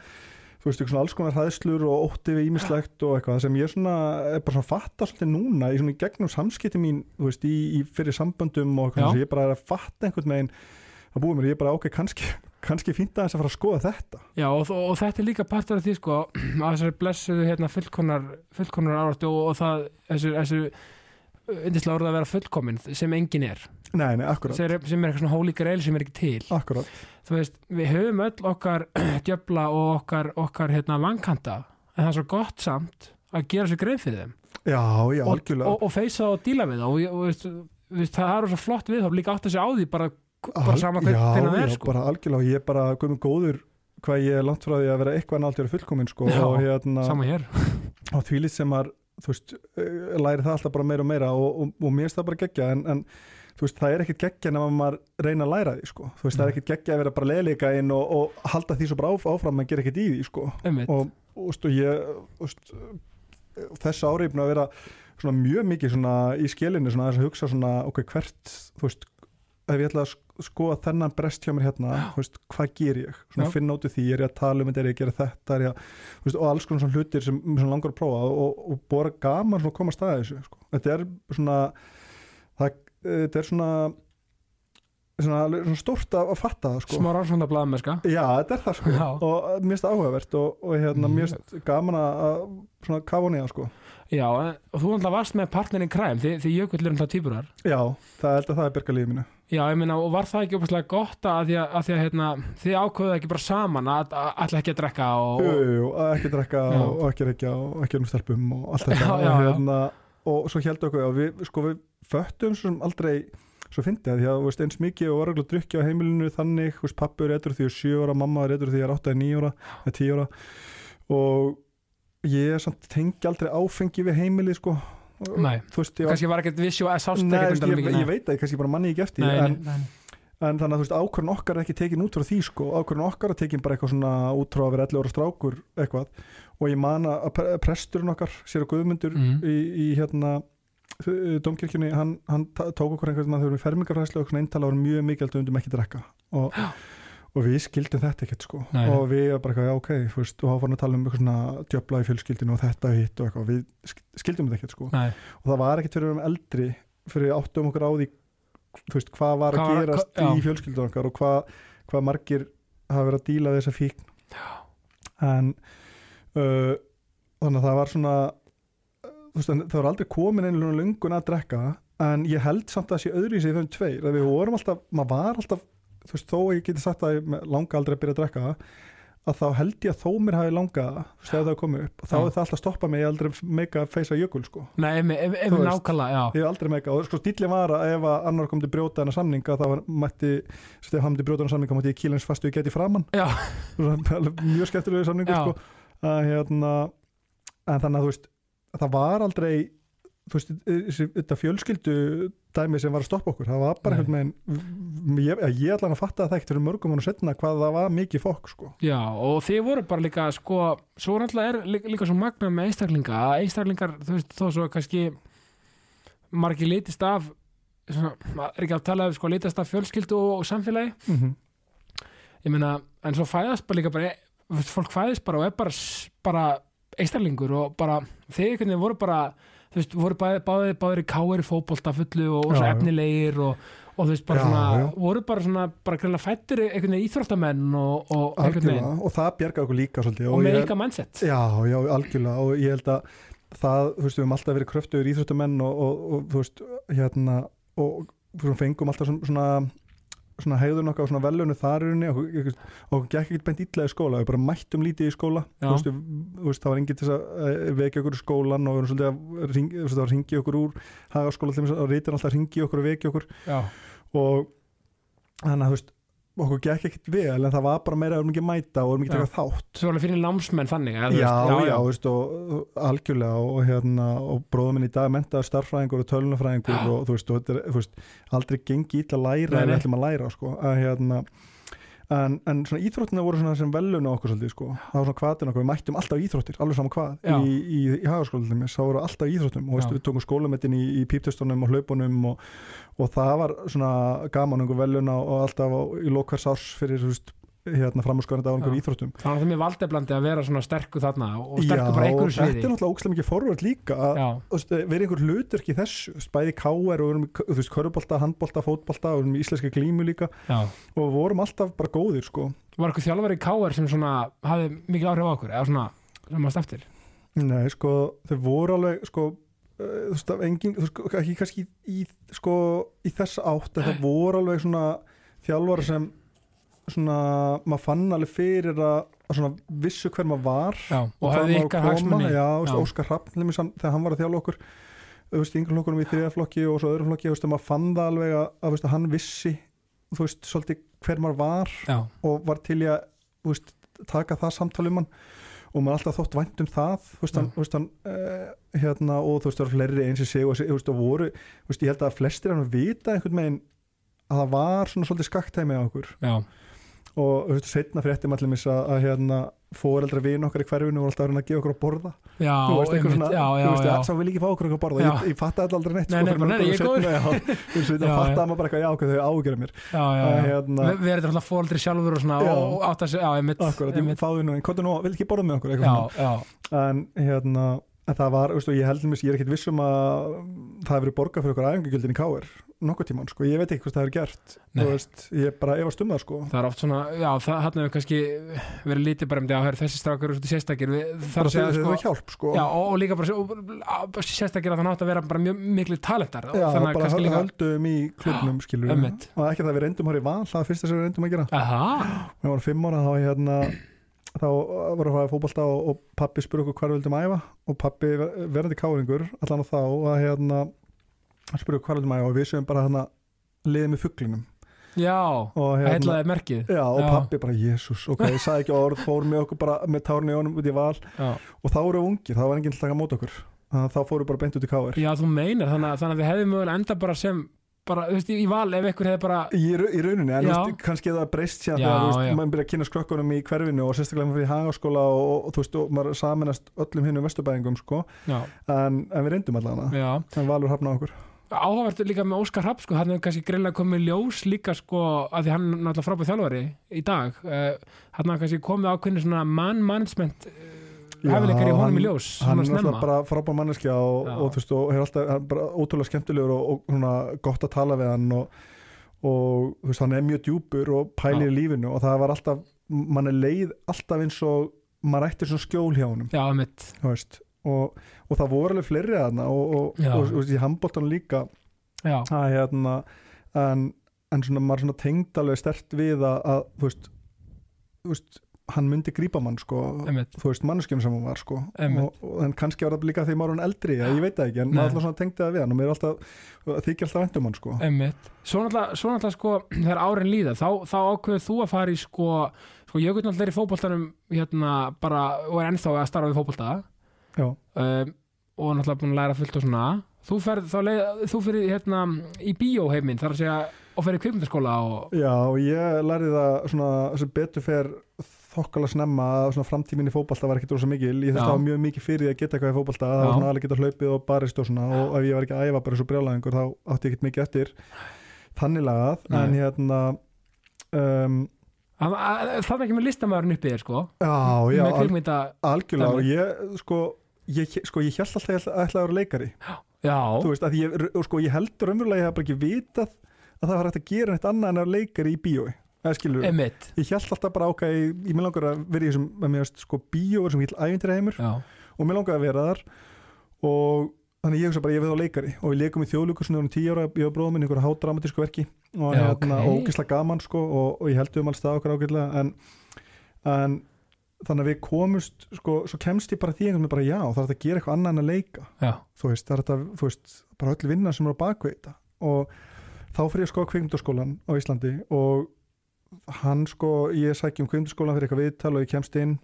þú veist, svona alls konar hræðslur og ótti við ímislegt og eitthvað sem ég svona er bara svona fatta svolítið núna í svona gegnum samskipti mín þú veist, í, í fyrir samböndum og eitthvað Já. sem ég bara er að fatta einhvern veginn. Að búið mér, ég er bara ok, kannski kannski fínt aðeins að fara að skoða þetta. Já, og, og þetta er líka partur af því sko að þessari blessuðu hérna fullkonar fullkonar áratu og, og það þessu, þessu yndislega orða að vera fullkomin sem engin er. Nei, nei, sem er, sem er eitthvað svona holy grail sem er ekki til. Akkurat. Þú veist, við höfum öll okkar djöfla og okkar, okkar hérna vankanta en það er svo gott samt að gera sér greið fyrir þeim. Já, já, og, algjörlega. og, og feysa og díla við það og, og, veist, það er svo flott við þá líka átt að segja á því bara, bara sama hver, já, hvernig það er sko. bara algjörlega, ég er bara guðmur góður hvað ég er langt frá því að vera eitthvað en aldrei fullkomin sko, Já, og hérna og því lít sem að þú veist, eh, læri það alltaf bara meira og meira og, og, og mér finnst það bara geggja en, en þú veist, það er ekkert geggja nema maður reyna að læra því sko, þú veist, það er ekkert geggja að vera bara leðleika inn og, og halda því svo bara áf- áfram að gera ekkert í því sko. Og, og, veist, og ég þú veist, er búin að vera svona mjög mikið svona í skilinu svona þess að hugsa svona ok, hvert þú veist, ef ég ætla að sk- skoða þennan brest hjá mér hérna veist, hvað ger ég, svona finna út úr því er ég að tala um þetta, er ég að gera þetta er ég að, veist, og alls konar svona hlutir sem svona langar að prófa og, og bora gaman svona að koma að staða þessu sko. þetta er svona það, þetta er svona svona, svona stórt að, að fatta það sko. smá rannsónda blaðmeska Já, þetta er það sko. Já. og mér finnst það áhugavert og, og hérna, mér finnst gaman að að svona kafa það sko. Já, og þú alltaf varst með partnerin kræm því, því jökull er alltaf týpurar Já, það held að það er mínu Já, ég meina, og var það ekki opaslega gott að því að, að, því að hérna, þið ákveðu ekki bara saman að að- ætla ekki að drekka og, Jú, jú, að ekki drekka Já. og ekki reykja og ekki um stelpum og allt þetta og, hérna, og svo held okkur að við, sko, við föttum svo sem aldrei svo fyndi að því að þú veist, eins mikið og orðaglega drukki á heimilinu þannig, veist, pappi er eitthvað því að 7 ára, mamma er eitthvað því að 8 eða 9 ára eða 10 ára. Og ég samt tengi aldrei áfengi við heimilið sko Nei, veist, kannski var ekkert vissi og sást Nei, ekkert sko, undan ég, ég veit að ég kannski bara manni ekki eftir Nei, en, nei, nei. en þannig að þú veist ákvörðun okkar er ekki tekin út frá því sko, ákvörðun okkar er tekin bara eitthvað svona út frá að vera 11 ára strákur eitthvað. Og ég man að pre- presturinn okkar sér að Guðmundur Mm. í, í hérna domkirkjunni, hann, hann tók okkur einhvern veginn þegar við fermingarfræslu og svona eintala var mjög mikilvægt að undum ekki drekka og, og við skildum þetta ekkert sko. Nei. og við bara já ok, veist, og þá fórum við að tala um eitthvað svona djöfla í fjölskyldinu og þetta hitt og eitthvað, við sk- skildum þetta ekkert sko. Nei. og það var ekkert fyrir um eldri fyrir áttum okkur á því veist, hvað var að Hvað gerast hva- í fjölskyldun okkar og hvað, hvað margir hafa verið að díla þessa fíkn. En uh, þannig að það var svona veist, það var aldrei komin einlega lungun að drekka en ég held samt að það sé öðru í sig að við vorum alltaf maður var alltaf, þú veist, þó að ég geti sagt að ég langa aldrei að byrja að drekka að þá held ég að þó mér hafi langað þú veist, ef það komið upp, og þá er það alltaf að stoppa mig ég aldrei mega að feysa jökul sko Nei, ef, veist. nákvæmlega, já ég hef aldrei mega, og sko stílinn var að ef að annar kom til brjóta hennar samninga þá var, mætti, ef hann myndi brjóta hennar samninga mætti ég kýla eins fastu ég geti framann mjög skemmtilegu samningu Já. sko, að hérna en þannig að þú veist, það var aldrei þú veist, þetta fjölskyldu dæmi sem var að stoppa okkur. Það var bara einhvern veginn ég, ég ætla að fatta það ekkert fyrir mörgum og setna hvað það var mikið fokk sko. Já, og þið voru bara líka sko, svo náttúrulega er líka, líka svo magna með einstaklinga, að einstaklingar þú veist, þó svo kannski margir litist af svona, er ekki að tala um sko, litist af fjölskyldu og, og samfélagi, mm -hmm. ég meina en svo fæðast bara líka bara, veist, fólk fæðist bara og er bara, bara einstaklingur og bara, veginn voru bara þú veist, voru báðir, báðir, báðir í káir í fótbolta fullu og, og efnilegir og, og þú veist, bara Já, svona já. voru bara svona, bara greinlega fættir einhvern veginn íþróttamenn og, og einhvern veginn. Og það bjargaði okkur líka svolítið og með ykkar mindset. Já, já, algjörlega og ég held að það, þú veist, við höfum alltaf verið kröftugur íþróttamenn og, og, og þú veist, hérna og við fengum alltaf svona hegðun okkar og svona velunu þar í rauninni og okkur gekk ekkert beint illa í skóla við bara mættum lítið í skóla. Veist, við, veist, það var enginn til að eh, vekja okkur í skólan og við erum svolítið að ringi, veist, ringi okkur úr hagaskóla þess að reytir alltaf ringi okkur og vekja okkur. Já, og þannig að þú veist okkur gekk ekkert vel en það var bara meira að við erum ekki að mæta og við erum ekki Já. að taka þátt svo alveg fyrir námsmenn þannig já, veist, já, Veist, og, og algjörlega og, hérna og bróðum minn í dag mentaður starffræðingur og tölunafræðingur Já. og þú veist, og þú veist aldrei gengi ítla að læra nei. við ætlum að læra sko, að hérna en, en svona íþróttina voru svona sem veluna okkur svolítið sko, það var svona hvatin okkur, við mættum alltaf íþróttir, alveg saman hvað Já. í, í, í hagaskólanum, þá voru alltaf íþróttum og veist, Já. við tókum skólamettin í, í píptestunum og hlaupunum og, og það var svona gaman einhver veluna og alltaf á, í lokvers árs fyrir þú veist, hérna framúrskorandi á einhver Já. íþróttum. Þannig að það er mér valdeblandi að vera svona sterku þarna og Já, sterku bara einhverju þetta sviði. er náttúrulega ókslega mikið forvörd líka að veist, vera einhver þessu þú veist, bæði káer og við erum í, þú veist, körubolta, handbolta, fótbolta og við erum í íslenska glímu líka. Já. Og við vorum alltaf bara góðir sko. Var eitthvað þjálfari KR sem svona hafði mikil áhrif á okkur eða svona, sem maður eftir Nei, sko, þau voru alveg sko, uh, þú veist, af engin þú veist, ekki kannski í, sko, í þessa átt en það voru alveg svona þjálfara sem svona, maður fann alveg fyrir að, svona vissu hver maður var Já, og hvað hafði ykkar hagsmunni Já, veist. Óskar hann- þegar hann var að þjálfa okkur hlokkunum í þriða flokki og svo öðrum flokki, þú veist, maður fann það alveg að, að, veist, hann vissi, þú veist, svolítið hver maður var Já, og var til í að veist, taka það samtal um hann og maður alltaf þótt vænt um það veist, hann, veist, hann, uh, hérna, og þú veist, það var fleiri eins og sig og, veist, og voru, ég held að flestir hann vita einhvern veginn að það var svona svolítið skakktæmi á okkur já, og þú veist, setna fréttum allir mis að, að hérna fóreldra vin okkar í hverfinu og alltaf að að gefa okkur að borða. Já, þú veist, einmitt, svona, já, já, þú veist, já, sá vil ekki fá okkur að borða. Ég, ég fatta þetta aldrei neitt Nei, nei, bara, nei, mörgum ég er góður. þú veist, það já. fattaði maður bara eitthvað, já, ok, þau ágjöra mér. Að hérna, Við erum alltaf fóldri sjálfur og svona og átt að segja, já, einmitt, akkurat, ég fáði nú, en hvað nú, vil ekki borða með okkur en hérna en það var, veistu, ég held mér, ég er ekkit viss um að það hefur borgað fyrir okkur æfingugjöldin í Káir nokkuð tíman, sko, ég veit ekki hvort það hefur gert veist, ég bara efast um það, sko. Það er oft svona, já, það hann hefur kannski verið lítið bara um því að þessi strákur eru svolítið sérstakir, er bara að segja, þegar sko, það hjálp, sko. Já, og, og líka bara, og, og, sérstakir að það nátt að vera bara mjög miklu talentar, Já, að bara kannski líka, höldum í klubnum skilur einmitt. og ekki það við reyndum hóri val það er fyrsta sem við reyndum að gera við þá við að fara fótbolta og, og pappi spurði okkur við vildum æfa og pappi ver- verandi káringur allan á þá að hérna spurði okkur við vildum æfa og við séum bara hérna liðið með fugglinum já, og hérna heitlaði merkið, Já, og Já. pappi bara, jésús, ok, ég sagði ekki orð, fór með okkur bara með tárni í honum út í val. Já, og þá voru við ungir, þá var enginn til að taka mót okkur. Þá fóru bara beint út í káir já, þú meinar, þannig að, þannig að þið hefði mögulega enda bara sem, bara, þú veist, í, val ef ykkur hefði bara, Í, í rauninni, en þú veist, kannski það breyst Já, þegar þú veist, maður byrja að kynna skrökkunum í hverfinu og sérstaklega fyrir hagaskóla og, og, þú veist, og maður saminast öllum hinnum vesturbæðingum, sko, en, en við reyndum allan já, en Valur hafnaði okkur. Áhugavert líka með Óskar Rapp sko, hann hefur kannski greinlega komið ljós líka sko, að því hann er náttúrulega frábæð þjálfari í dag, uh, hann hefur kannski komið ákveðinu svona man hefileikar í honum hann- í ljós hann er náttúrulega bara frábær manneskja og, og þú veist, og hefur alltaf hann er bara ótrúlega skemmtilegur og, og svona gott að tala við hann og, og þú veist, hann er mjög djúpur og pælir í lífinu og það var alltaf, mann er leið alltaf eins og maður ættir svona skjól hjá honum. Já, mitt, og, og það voru alveg fleiri að hana og, í handbóltan líka. Já, að hérna en, en svona maður svona tengd alveg stert við að, að þú veist, þú veist hann myndi grípa mann sko. Einmitt. þú veist manneskjum sem hann var sko. Og, og en kannski var það líka því maður hann eldri ég, ég veit það ekki en Nei. maður alltaf tengdi það við hann og mér er alltaf þykir alltaf vendum hann sko. Einmitt. Svo náttúrulega, sko, þegar árin líða þá, þá ákveður þú að fara í sko sko, ég gutt náttúrulega er í fótboltanum hérna bara, og er ennþá að starfa við fótbolta. Já, um, og náttúrulega búin að læra fullt og svona. Þú ferð, þá leið, þú fyrir hérna í bíóheiminn, þar að segja og fyrir kvikmyndaskóla og já og ég lærði það svona sem betur fer þokkala snemma að svona framtíminn í fótbolta var ekkit rosa mikil. Ég þurfti Já. hafa mjög mikið fyrir því að geta eitthvað í fótbolta það Já. var svona alveg geta hlaupið og barist og svona og ef ég var ekki að æfa bara svo brjálæðingur þá átti ég ekkit mikið eftir. Þannig lagað en hérna um, það er ekki með listamæðurinn uppið þér sko. Já, já, kvikmynda, algjörlega. Ég sko ég, sko, ég held alltaf að ég ætlaði að vera leikari. Já, þú veist, ég, sko, ég heldur raunverulega að ég hef bara ekki vitað að það var hægt að gera neitt annað en að vera leikari í bíói skilur, ég held alltaf bara ok, ég mér langar að vera í þessum að veist, sko, bíói sem ég ætla ævindir heimur já, og mér langar að vera þar. Og þannig ég hugsa bara ég veið á leikari. Og við leikum í þjóðlíku svona um tíu ára, ég og bróðum minn einhverja hádramatísku verki. Og, Já, hérna, ok. og ógislega gaman sko og, og ég heldum alls það okkur ágætlega en, en þannig að við komumst sko, svo kemst ég bara því einhvern veginn bara já, það er að gera eitthvað annað en að leika. Já, þú veist, það er þetta, þú veist, bara öll vinna sem er á bakvið þetta. Og þá fyrir ég sko á kvikmyndaskólan á Íslandi og hann sko, ég sækjum kvikmyndaskólan fyrir eitthvað viðtal og ég kemst inn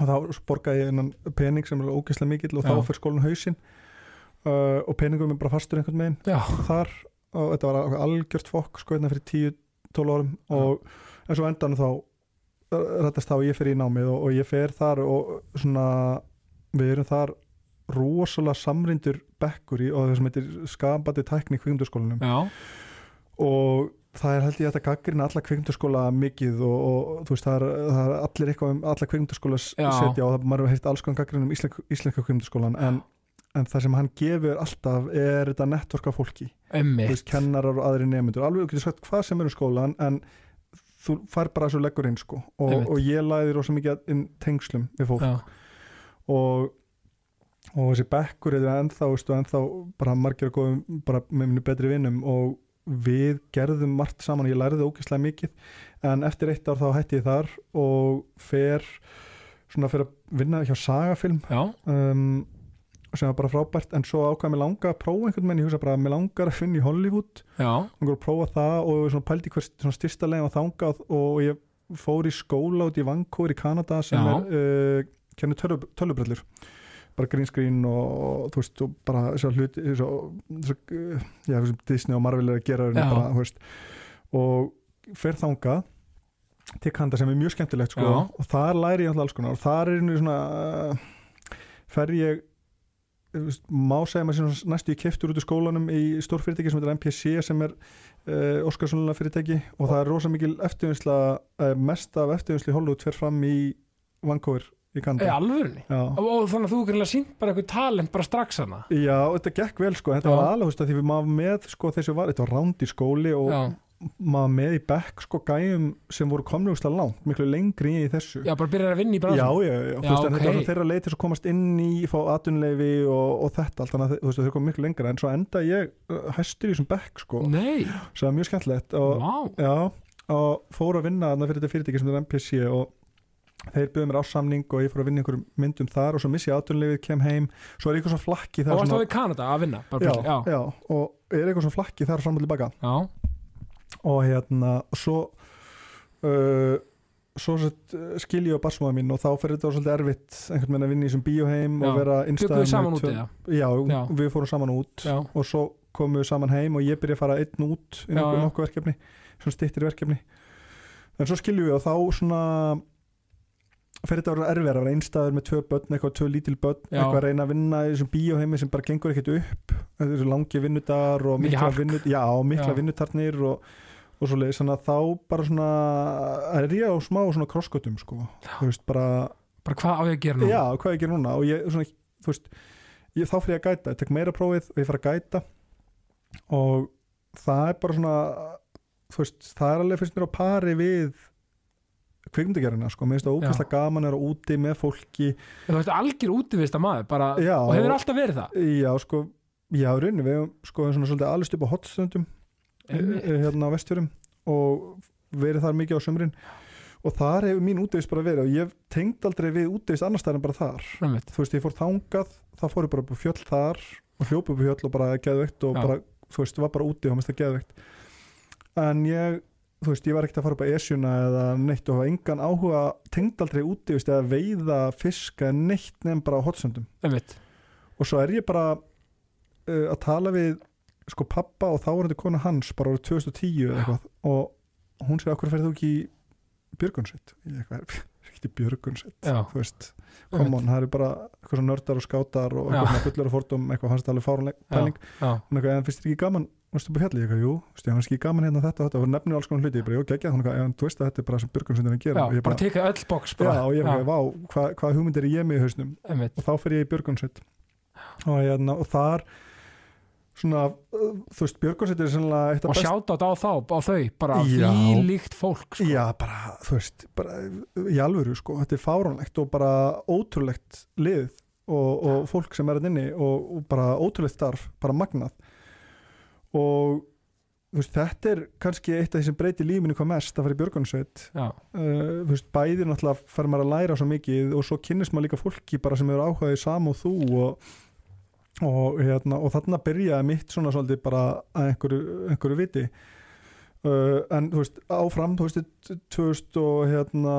og þá borgaði ég innan pening sem er ógeðslega mikill og Já. þá fyrir skólan hausinn. Uh, og peningum er bara fastur einhvern veginn já, þar. Og þetta var algjört fokk sko hérna fyrir 10-12 árum. Og en svo endan þá rættast þá ég fyrir í námið og, og ég fer þar og svona við erum þar rosalega samrindur bekkur í og það sem heitir skapandi tækni kvikmyndaskólanum. Já, og það er held ég að þetta gaggrina alla kvikmyndaskóla mikið og, og þú veist það er, það er allir eitthvað um alla Já. setja og það maður hefur heilt alls konar gaggrina um íslenska, íslenska kvikmyndaskólan en, en það sem hann gefur alltaf er þetta network af fólki. Þú emitt veist, kennarar og aðri nefndur alveg þú getur sagt hvað sem er um skólan en þú fær bara svo leggur inn sko. Og, Einmitt. og ég læði rosa mikið inn tengslum við fólk. Já, og, og þessi bekkur er ennþá, ennþá bara margir að góðum bara með minni betri vinnum og við gerðum margt saman, ég læriði ógeðslega mikið en eftir eitt ár þá hætti ég þar og fer svona fyrir að vinna hjá sagafilm um, sem var bara frábært en svo ákvað mér langa að prófa einhvern veginn. Ég hugsa bara að mér langar að finna í Hollywood. Að prófa það og svona pældi hver svona styrsta legin að þangað og ég fór í skóla út í Vancouver í Kanada sem Já. er uh, kennur tölubrellur bara green screen og, þú veist og bara þessar hluti þessar, þessar Disney og Marvel er að gera bara, veist, og fer þangað til Kanada sem er mjög skemmtilegt sko og þar læri ég alls konar og þar er einu svona uh, fer ég veist, má segja maður sem næstu ég keftur út úr skólanum í stórfyrirtæki sem heitir MPC sem er uh, Óskarssonulega fyrirtæki og það er rosa mikil eftirvinnsla uh, mest af eftirvinnsli í Hollywood fer fram í Vancouver í Í Kanada alvörunni? Já. og, þannig að þú greinlega sínt bara eitthvað talent bara strax hana Já, þetta gekk vel sko, þetta Já. var alveg þú veist, því við maður með sko þessu var, þetta var ránd í skóli og já. maður með í bekk sko gæjum sem voru komni úrslega langt, miklu lengri í þessu. Já, bara byrjar að vinna í já, bransan já, já, þú veist, en þetta var þeirra leið til að komast inn í fá atunleifi og, og þetta allt. Þannig að þú veist, þeir komið miklu lengra. En svo enda ég uh, hæstur í þessum bekk sko, Nei, sem var mjög skemmtilegt og, vá. já, og fór að vinna þarna fyrir þetta fyrirtæki sem er MPC og þeir byggðu mér ássamning og ég fór að vinna einhverjum myndum þar og svo missi ég atunleifið, kem heim. Svo er eitthvað svona flakki Og þar varst svona, þá í Kanada að vinna? Já, já. já, og er eitthvað svona flakki þar og tilbaka. Já, og hérna svo uh, svo sett, skil ég á barsmáða mín og þá fyrir þetta svolítið erfitt einhvern veginn að vinna í þessum bíóheim og vera saman það já, við fórum saman út og svo komum við saman heim og ég byrja að fara einn út í nokkuð, verkefni svona stittir verkefni. En svo skiljum við og þá svona fyrir þetta að vera erfið að vera einstæður með tvö börn, eitthvað tvö lítil börn Já. eitthvað að reyna að vinna í þessum bíóheimi sem bara gengur ekkert upp þessu langi vinnudagar og mikla, hark. vinnu, já, mikla Já. vinnutarnir og, og svo leiðis, þannig að þá bara svona er ég á smá svona krosskötum sko, þú veist, bara bara hvað á ég að gera nú já, hvað ég ger núna og ég, svona, þú veist, ég, þá fyrir ég að gæta ég tek meira prófið og ég fara að gæta og það er bara svona þú veist, það er alveg fyrst mér á pari við kvikmyndagerina, sko, mér finnst það ógæslega gaman að vera úti með fólki. Þú veist algjör útivista maður bara, Já. og hefur alltaf verið það. Já, sko, já, rauninu við sko svona svolítið alveg upp á hotstöndum Einmitt. hérna á vestfjörum og verið þar mikið á sömrin og þar hefur mín útivist bara verið og ég tengd aldrei við útivist annars stæðan bara þar. Einmitt. þú veist, ég fór þangað þá fór ég bara upp á fjöll þar og hljóp upp á fjöll og bara geðveikt og bara, þú veist, var bara úti og mér það geðveikt. En ég, þú veist, ég var ekkert að fara upp á esjuna eða neitt og hafa engan áhuga tengd aldrei úti, veist, eða veiða fiska neitt nefn bara á hotsöndum og svo er ég bara uh, að tala við sko pappa og þá var þetta kona hans bara árið 2010 eða eitthvað og hún segir, okkur ferð þú ekki í Björgunsveit? Ég eitthvað, ekki í Björgunsveit þú veist, come on, það eru bara eitthvað svona nördar og skátar og eitthvað fullur og fordum, eitthvað fannst það alveg fáranleg pæling, hún eitthvað, en finnst þér ekki gaman varstu upp á fjalli, ég eitthvað, jú, veist, ég fannst ekki gaman hérna þetta og þetta, og nefnir alls konar hluti, ég bara, jú, geggja hún eitthvað, en þú veist að þetta er bara sem Björgunsveit er að já, gera og ég bara tekið öll já, bara. og ég eitthvað, vá, hvað hva hugmyndir er ég með í hausnum Einmitt. og þá fer ég í Björgunsveit og, hérna, og þar svona, þú veist, Björgunsveit er sannlega eitt af og best sjáta á þá, á þau bara Já. því líkt fólk sko. Já, bara, þú veist, bara í alvöru, sko, þetta er fáránlegt og bara ótrúlegt lið og, og fólk sem er að inni og, og bara ótrúlegt starf, bara magnað og veist, þetta er kannski eitt af því sem breytir lífinu hvað mest að fara í Björgunsveit uh, þú veist, bæði náttúrulega fer maður að læra svo mikið og svo kynnist maður líka fólki bara sem eru áhugaði sam og þú og, og, hérna, og þarna byrjaði mitt svona svolítið bara að einhverju, einhverju viti. Uh, en þú veist, áfram þú veist, 2000 og hérna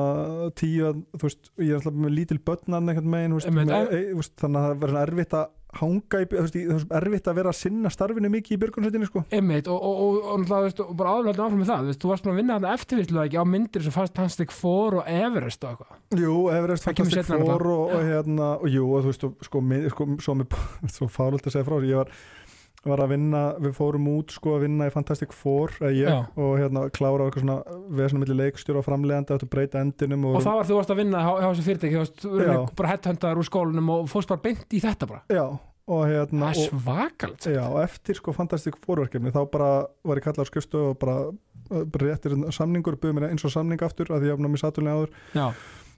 10, þú veist, ég er alltaf með lítil börnan einhvern e, þú veist þannig að það verður svona erfitt að hanga í, þú veist, erfitt að vera að sinna starfinu mikið í björgunsveitinni, sko. Einmitt og, og, og, og, bara áðurlega áfram með það þú veist, þú varst búin að vinna þarna eftirvislulega ekki á myndir sem fannst Fantastic Four og Everest og eitthvað. Jú, Everest Það Fantastic Four og, og hérna, og jú, og þú veist, sko, mið, sko, svo, svo fáröld að segja frá ég var, var að vinna, við fórum út, sko, að vinna í Fantastic Four, ég, og hérna, klára eitthvað svona, við svona milli leikstjóra og framlegandi, að breyta endinum og, og það var þú varst að vinna hjá þessu fyrirtæki þú varst bara headhuntaður úr skólanum og fórst bara beint í þetta bara. Já, og hérna, það er og, svakalegt já, og eftir, sko, Fantastic Four verkefni, þá bara var ég kallað á skrifstu og bara, bara réttir samningur, buðum mér eins og samning aftur, að ég hafði mér satulega áður, já,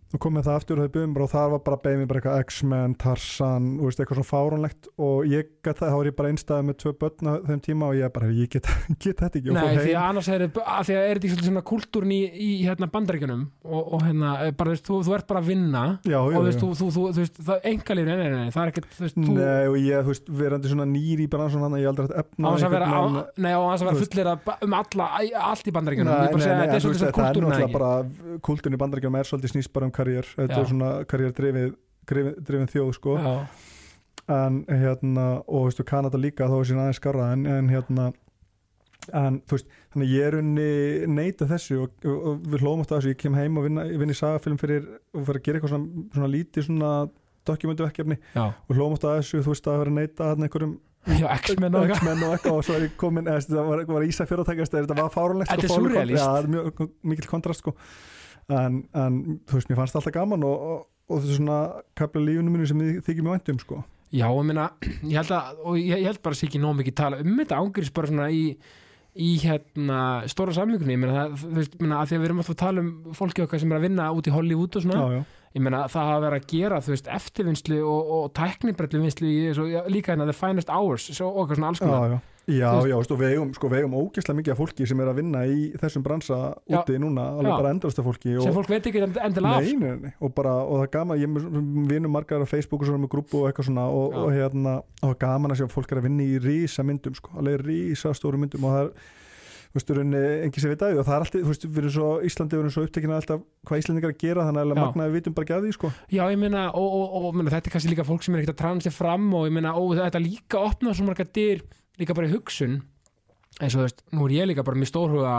og kom með það aftur og þau buðum bara og það var bara beðið mér bara eitthvað X-Men, Tarzan og veist, eitthvað svona fáránlegt. Og ég gat það, þá var ég bara einstæðið með tvö börn á þeim tíma og ég bara, ég get, get þetta ekki. Og nei því að annars er, er þetta svona kultúrin í, í hérna bandaríkjunum? Og, og hérna, eh, bara veist, þú, þú ert bara að vinna já, já, og veist, þú, þú, þú, þú veist, það engalíf, nei, nei, nei, það er ekkert, Nei, og ég, þú veist, verandi svona nýr í bransan hann að ég aldrei hægt efna nei, á þess að vera fullir um alla, allt í bandaríkjunum. Nei, ég bara segja, þetta er svolítið karriér. Þetta Já. er svona karriér drifið drifin þjóð, sko. Já, en hérna, og þú veist, Kanada líka þá er sín aðeins skarra en, en hérna en þú veist, þannig að ég er unni neita þessu og, og, og við hlóum átt að þessu, ég kem heim og vinna, vinna í sagafilm fyrir og fyrir að gera eitthvað svona, svona lítið svona dokumentuverkefni og hlóum átt að þessu, þú veist, að vera að neita þarna einhverjum X-Men og eitthvað. Og svo er ég komin eða, það var, var Ísa fyrirtækast þetta var fárunlegt Þetta er surrealist. Það er mjög mikil kontrast sko. En, en þú veist, mér fannst alltaf gaman og, og, og þetta er svona kapla lífinu mínu sem ég þykir mjög væntum sko. Já, ég meina, ég held að og ég, ég held bara að sé ekki nóg mikið tala um þetta. Ángriðs bara svona í í hérna stóra samlingunni ég meina það, þú veist, meina, að því að við erum alltaf að tala um fólki okkar sem er að vinna út í Hollywood og svona, já, já. ég meina það hafa verið að gera þú veist, eftirvinnslu og, og já, líka hérna the finest hours svo, og eitthvað svona alls Já, konar já, já, og við eigum, sko, eigum ógeðslega mikið af fólki sem er að vinna í þessum bransa Já. úti núna, alveg Já. bara endalasta fólki og, sem fólk veit ekki end- endilega af nei, nei, nei, og bara, og það er gaman ég vinnum margar á Facebook og svona með grúpu og eitthvað svona og, og hérna, það er gaman að sjá fólk er að vinna í rísa myndum, sko, alveg rísa stóru myndum og það er þú veist, engin sem veit að því og það er alltaf, þú veist, við erum svo Íslandi við erum svo upptekina alltaf hvað Íslandingar að gera þannig að magnaði við vitum bara ekki að því, sko Já, ég meina, og, og, og, meina, þetta er kannski líka fólk sem er ekkert að transi fram og ég meina, og þetta líka opna svo marga dyr líka bara í hugsun eins og þú veist, nú er ég líka bara mjög stórhuga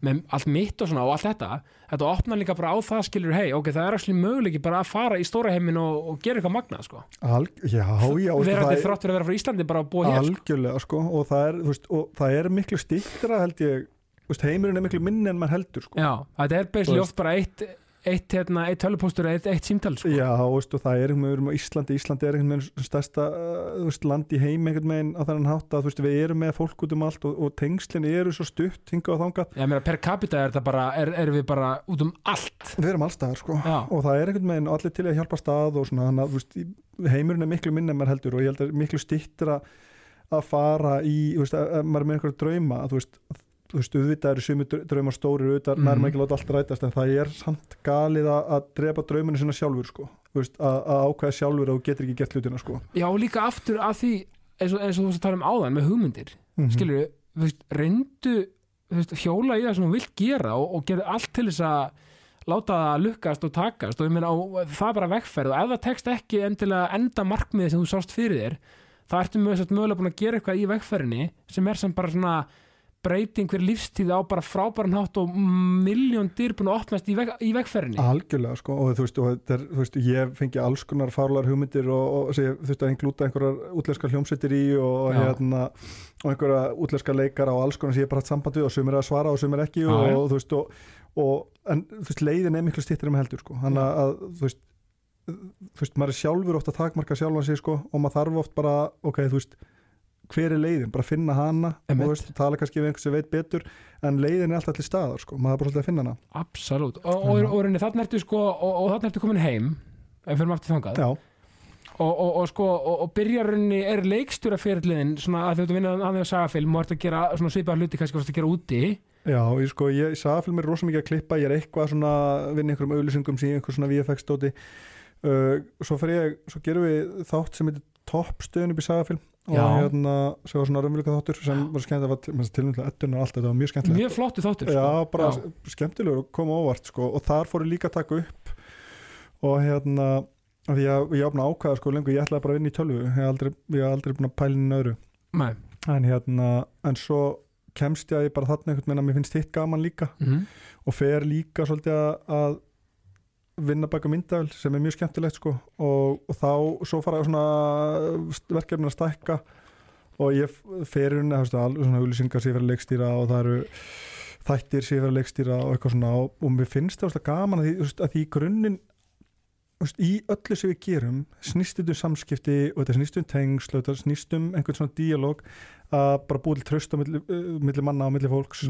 með allt mitt og svona og allt þetta. Þetta opna líka bara á það skilur hei, ok, það er actually möguleiki bara að fara í stóra heimin og, og gera eitthvað magnað, sko. Alg, Já, já, og vera það þetta er- þrátt fyrir að vera frá Íslandi bara að búa hér, sko. algjörlega sko og það er, veist, og það er miklu stýttra held ég, veist, heimurinn er miklu minni en maður heldur sko. Já, þetta er oft bara eitt eitt, hérna, eitt tölupóstur, eitt, eitt símtal, sko. Já, þú veist, og það er einhvern veginn á Íslandi Íslandi er einhvern veginn stærsta uh, veist, land í heim einhvern veginn á þennan hátt að veist, við erum með fólk út um allt og, og tengslinn eru svo stutt hingað og þangað. Ég meina, per capita er bara, er, erum við bara út um allt. Við erum allstaðar sko. Já, og það er einhvern veginn allir til að hjálpa stað og svona að þú veist, heimurinn er miklu minni en maður heldur og ég held að miklu stýttra að fara í, veist, að, að maður er með einhverja drauma að þú veist, þú veist, auðvitað eru sumi draumar stórir, auðvitað mm. Mhm. nærma ekki að láta allt rætast en það er samt galið að, drepa drauminu sinna sjálfur sko, þú veist, að, að ákveða sjálfur að þú getur ekki gert hlutina sko Já, líka aftur að því eins og, eins og þú veist að tala um áðan með hugmyndir mm -hmm. skilur við, veist, reyndu þú veist, hjóla í það sem þú vilt gera og, og gera allt til þess að láta það lukkast og takast og ég meina og það bara vegferð og ef það tekst ekki endilega enda markmiði sem þú sást fyrir þér þá ertu mjög satt mögulega búin að gera eitthvað í vegferðinni sem er sem bara svona breyting fyrir lífstíð á bara frábæran hátt og miljón dyr búin að opnast í, veg, í vegferðinni. Algjörlega sko og þú veist, og er, þú veist ég fengi alls konar fárlar hugmyndir og, og sé, þú veist að einglúta einhverjar útlenska hljómsveitir í og, hérna, og einhverja útlenska leikara og alls konar sem ég bara hatt samband við og sumir er að svara og sumir ekki Já, og, og þú veist og, en þú veist leiðin er miklu stýttir um heldur sko. Þannig að, að þú veist þú veist, maður er sjálfur ofta takmarka sjálfan sig sko og maður þarf oft bara, ok, þú veist hver er leiðin, bara finna hana og Einmitt. þú veist, tala kannski við einhvers sem veit betur en leiðin er alltaf til staðar sko, maður er bara svolítið að finna hana. Absolutt, og, og, og, og þannig ertu sko og, og þannig ertu komin heim ef við erum aftur þangað. Og, og, og sko, og, og byrjarunni er leikstjóraferðliðin svona að þú ert að því að sagafilm og ert að gera svona svipað hluti kannski að gera úti? Já, ég sko, ég sagafilm er rosa mikið að klippa, ég er eitthvað svona vinna einhverjum auðlýsingum síðan einhver svona VFX stóti uh, svo svo gerum við þátt sem heitir Top stöðun upp í sagafilm og Já. hérna, sem var svona raunveruleika þáttur sem var skemmt að var tilnæmlega ettun og allt þetta var mjög skemmtilegt mjög flottu þáttur Já, sko. bara Já. skemmtilegur og koma óvart sko og þar fór ég líka að taka upp og hérna því að ég opna ákvæða sko lengur, ég ætlaði bara að vinna í tölvu ég hef aldrei, aldrei búin að pæla inn öðru Nei. en hérna, en svo kemst ég bara þarna einhvern veginn að mér finnst hitt gaman líka Mhm. og fer líka svolítið að vinna baka myndavel sem er mjög skemmtilegt sko. Og, og þá svo fara svona verkefnin að stækka. Og ég fer það er svona auðlýsingar sem ég fer að leikstýra og það eru þættir sem ég fer að leikstýra og eitthvað svona. Og, mér finnst það gaman að því, að því grunninn í öllu sem við gerum snýst þetta um samskipti og þetta snýst um tengsl og þetta snýst um einhvern svona díalóg að bara búið til tröst á milli, uh, milli manna og milli fólks.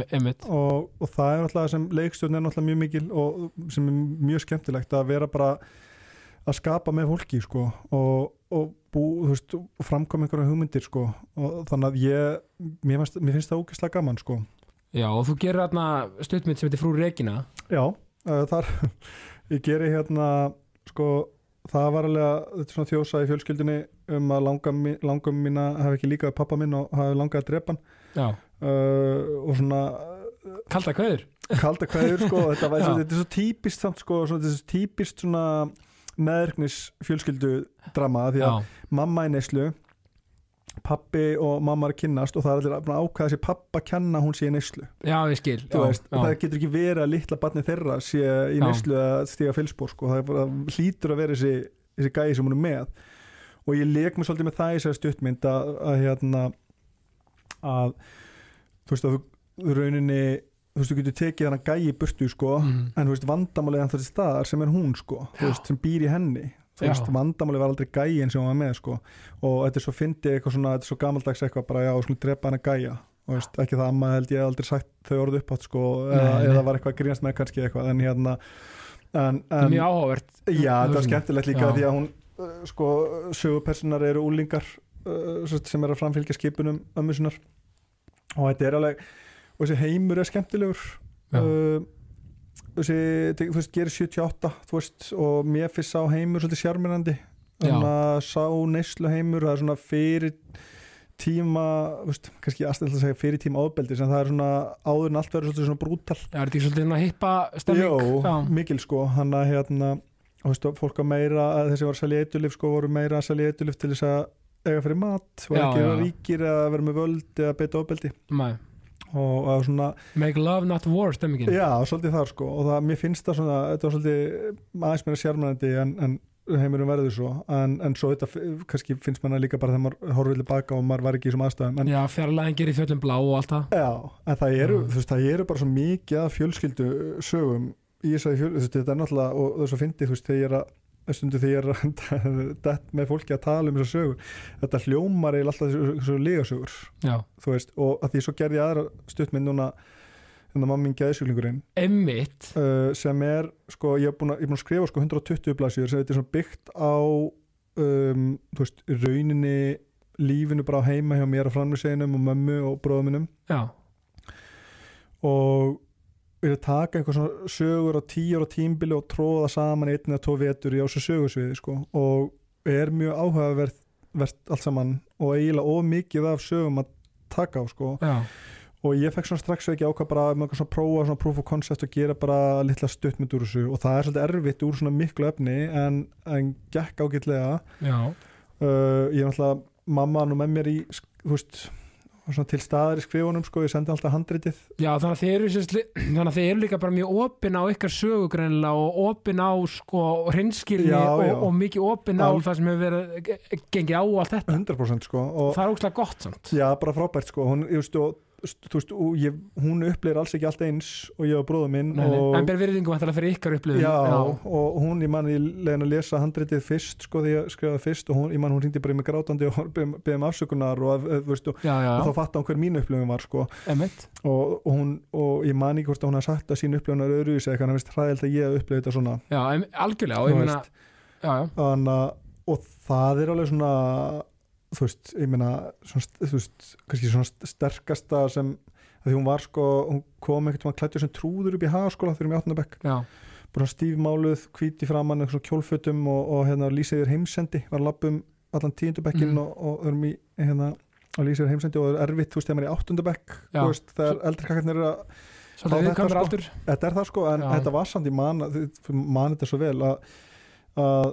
Og, og það er náttúrulega sem leikstjórn er náttúrulega mjög mikil og sem er mjög skemmtilegt að vera bara að skapa með fólki sko og, og, bú, þú veist, og framkoma einhverja hugmyndir sko. Og þannig að ég mér finnst, mér finnst það ógeðslega gaman sko. Já, og þú gerir þarna stuttmynd sem heitir Frú Regina já, uh, þar ég geri hérna sko það var alveg að þetta er svona þjósa í fjölskyldinni um að langam, langam mína hafi ekki líka pappa minn og hafi langað að drepa hann. Uh, og svona kalda kveður. kalda kveður sko þetta, var, þetta er svo típist samt sko svona, þetta er svo típist svona meðrknis fjölskyldu drama því að Já, mamma í neyslu pappi og mamma er að kynnast og það er allir að ákvæða þessi pappa kenna hún sé í neyslu já, ég skil já, veist, já. það getur ekki verið að litla barni þeirra sé í neyslu að stiga fylspor sko. það bara, hlýtur að vera þessi, þessi gæði sem hún er með og ég leik mig svolítið með það í þessari stuttmynd að, að hérna að þú veist að þú, rauninni þú veist þú getur tekið hana gæi í burtu sko Mhm. en þú veist vandamálið hann þessi staðar sem er hún sko veist, sem býr í henni veist, vandamálið var aldrei gæin sem hún var með sko. Og þetta er svo fyndið eitthvað svona þetta er svo gamaldags eitthvað bara já, skulum drepa hana gæja. Og veist, ekki það amma held ég aldrei sagt þau orðu upp átt sko. Eða, Nei, nei. eða var eitthvað að grínast með kannski eitthvað en hérna en, en, mjög áhugavert. Já, það er skemmtilegt líka Já. því að hún uh, sko, sögupersonar eru úlingar uh, sem er að framfylgja skipunum ömmu sinnar. Og þetta er alveg og þessi heimur er skemmtilegur. Já. Þú veist, gerir 78 þú veist, og mér finnst sá heimur svolítið sjármennandi að sá neyslu heimur það er svona fyrir tíma, veist, kannski aðstæðlega að segja fyrir tíma áðbeldi, sem það er svona áður en allt verður svolítið svona brútal Já, er þetta ekki svolítið svona hippa stemming? Jó, Já. mikil sko hann að hérna veist, fólk að meira, að þessi var að selja eitulif sko, voru meira að selja eitulif til þess að eiga fyrir mat, Já, ekki já. ríkir eða vera með völd eða beita ofbeldi Nei. Og, og svona, Make love not war stemmingin. Já, svolítið þar sko. Og það, mér finnst það svona, þetta var svolítið aðeins meira sjármennandi en, en heimurum verður svo, en, en svo þetta kannski finnst manna líka bara þegar maður horfið tilbaka og maður var ekki í þessum aðstæðum en, Já, fjarlæðin gerir fjöllum blá og allt það. Já, en það eru, Já. þú veist, það eru bara svo mikið að fjölskyldu sögum í þessari fjöl, þú veist, þetta er náttúrulega og það er svo fyndið, þú veist, þegar ég er að stundu þegar ég er að dett með fólki að tala um þessar sögur, þetta hljómar eiginlega alltaf þessu, þessu lígasögur, Já, þú veist, og að því svo gerði aðra stuttmynd núna hérna mammin geðsjúklingurinn. Emmitt uh, sem er, sko, ég er búin að, er búin að skrifa sko 120 blaðsjur sem þetta er byggt á um, þú veist, rauninni lífinu bara heima hjá mér að framlýseginum og mömmu og bróðum minnum Já, og er að taka einhver svona sögur á tíu ára tímbili og tróða saman einn eða tvo vetur í ásum sögursviði sko. og er mjög áhugavert allt saman og eiginlega of mikið af sögum að taka á sko. já, og ég fekk svona strax ekki ákvað bara með eitthvað svona prófa svona proof of concept og gera bara litla stuttmynd úr þessu og það er svolítið erfitt úr svona miklu efni en, en gekk ágætlega já uh, ég er náttúrulega mamma nú með mér í þú veist til staðar í skrifunum sko, ég sendi alltaf handritið. Já, þannig að þið eru, sérst, þannig að þið eru líka bara mjög opin á ykkar sögugrænilega og opin á sko hreinskilni Já, og, og mikið opin á Al- það sem hefur verið gengið á allt þetta. 100% sko og Það er ógslag gott samt. Já, bara frábært sko hún, ég, veist, og, veist, ég, hún uppleir alls ekki allt eins og ég og bróður minn Nei, nei. og, En ber virðingum að fyrir ykkar upplifun. Já, og hún, ég man ég leiðin að lesa handritið fyrst sko því ég skrifaði fyrst og hún, ég man hún ringdi bara í mig grátandi og beðið um afsökunar og, að- veist, og, já, já, og þá fatta hún hver mín upplifun var sko. Og, og hún, og ég man ekki hvort að hún hafði sagt að sín upplifunar öðru í sig eitthvað, hann veist hræðild að ég upplifið þetta svona. Já, algjörlega og ég Þú meina veist. Já, já, Þannig að, og það er alveg svona þú veist, ég meina svona, þú veist, kannski svona st- sterkasta sem, því hún var sko hún kom einhvern veginn klættur sem trúður upp í hagaskóla þegar við áttum að bekk, já, bara stífmáluð hvíti framann, eitthvað svona kjólfötum og, og hérna lýsið þér heimsendi, var að labba um allan tíundabekkin Mm. og, og erum í hérna að lýsið þér heimsendi og það er erfitt, þú veist, þegar maður er í áttundabekk Já. þú veist, þegar eldri kakkarnir eru að þetta, sko. þetta er það sko, en Já. þetta var samt í man þið- man þetta svo vel að, að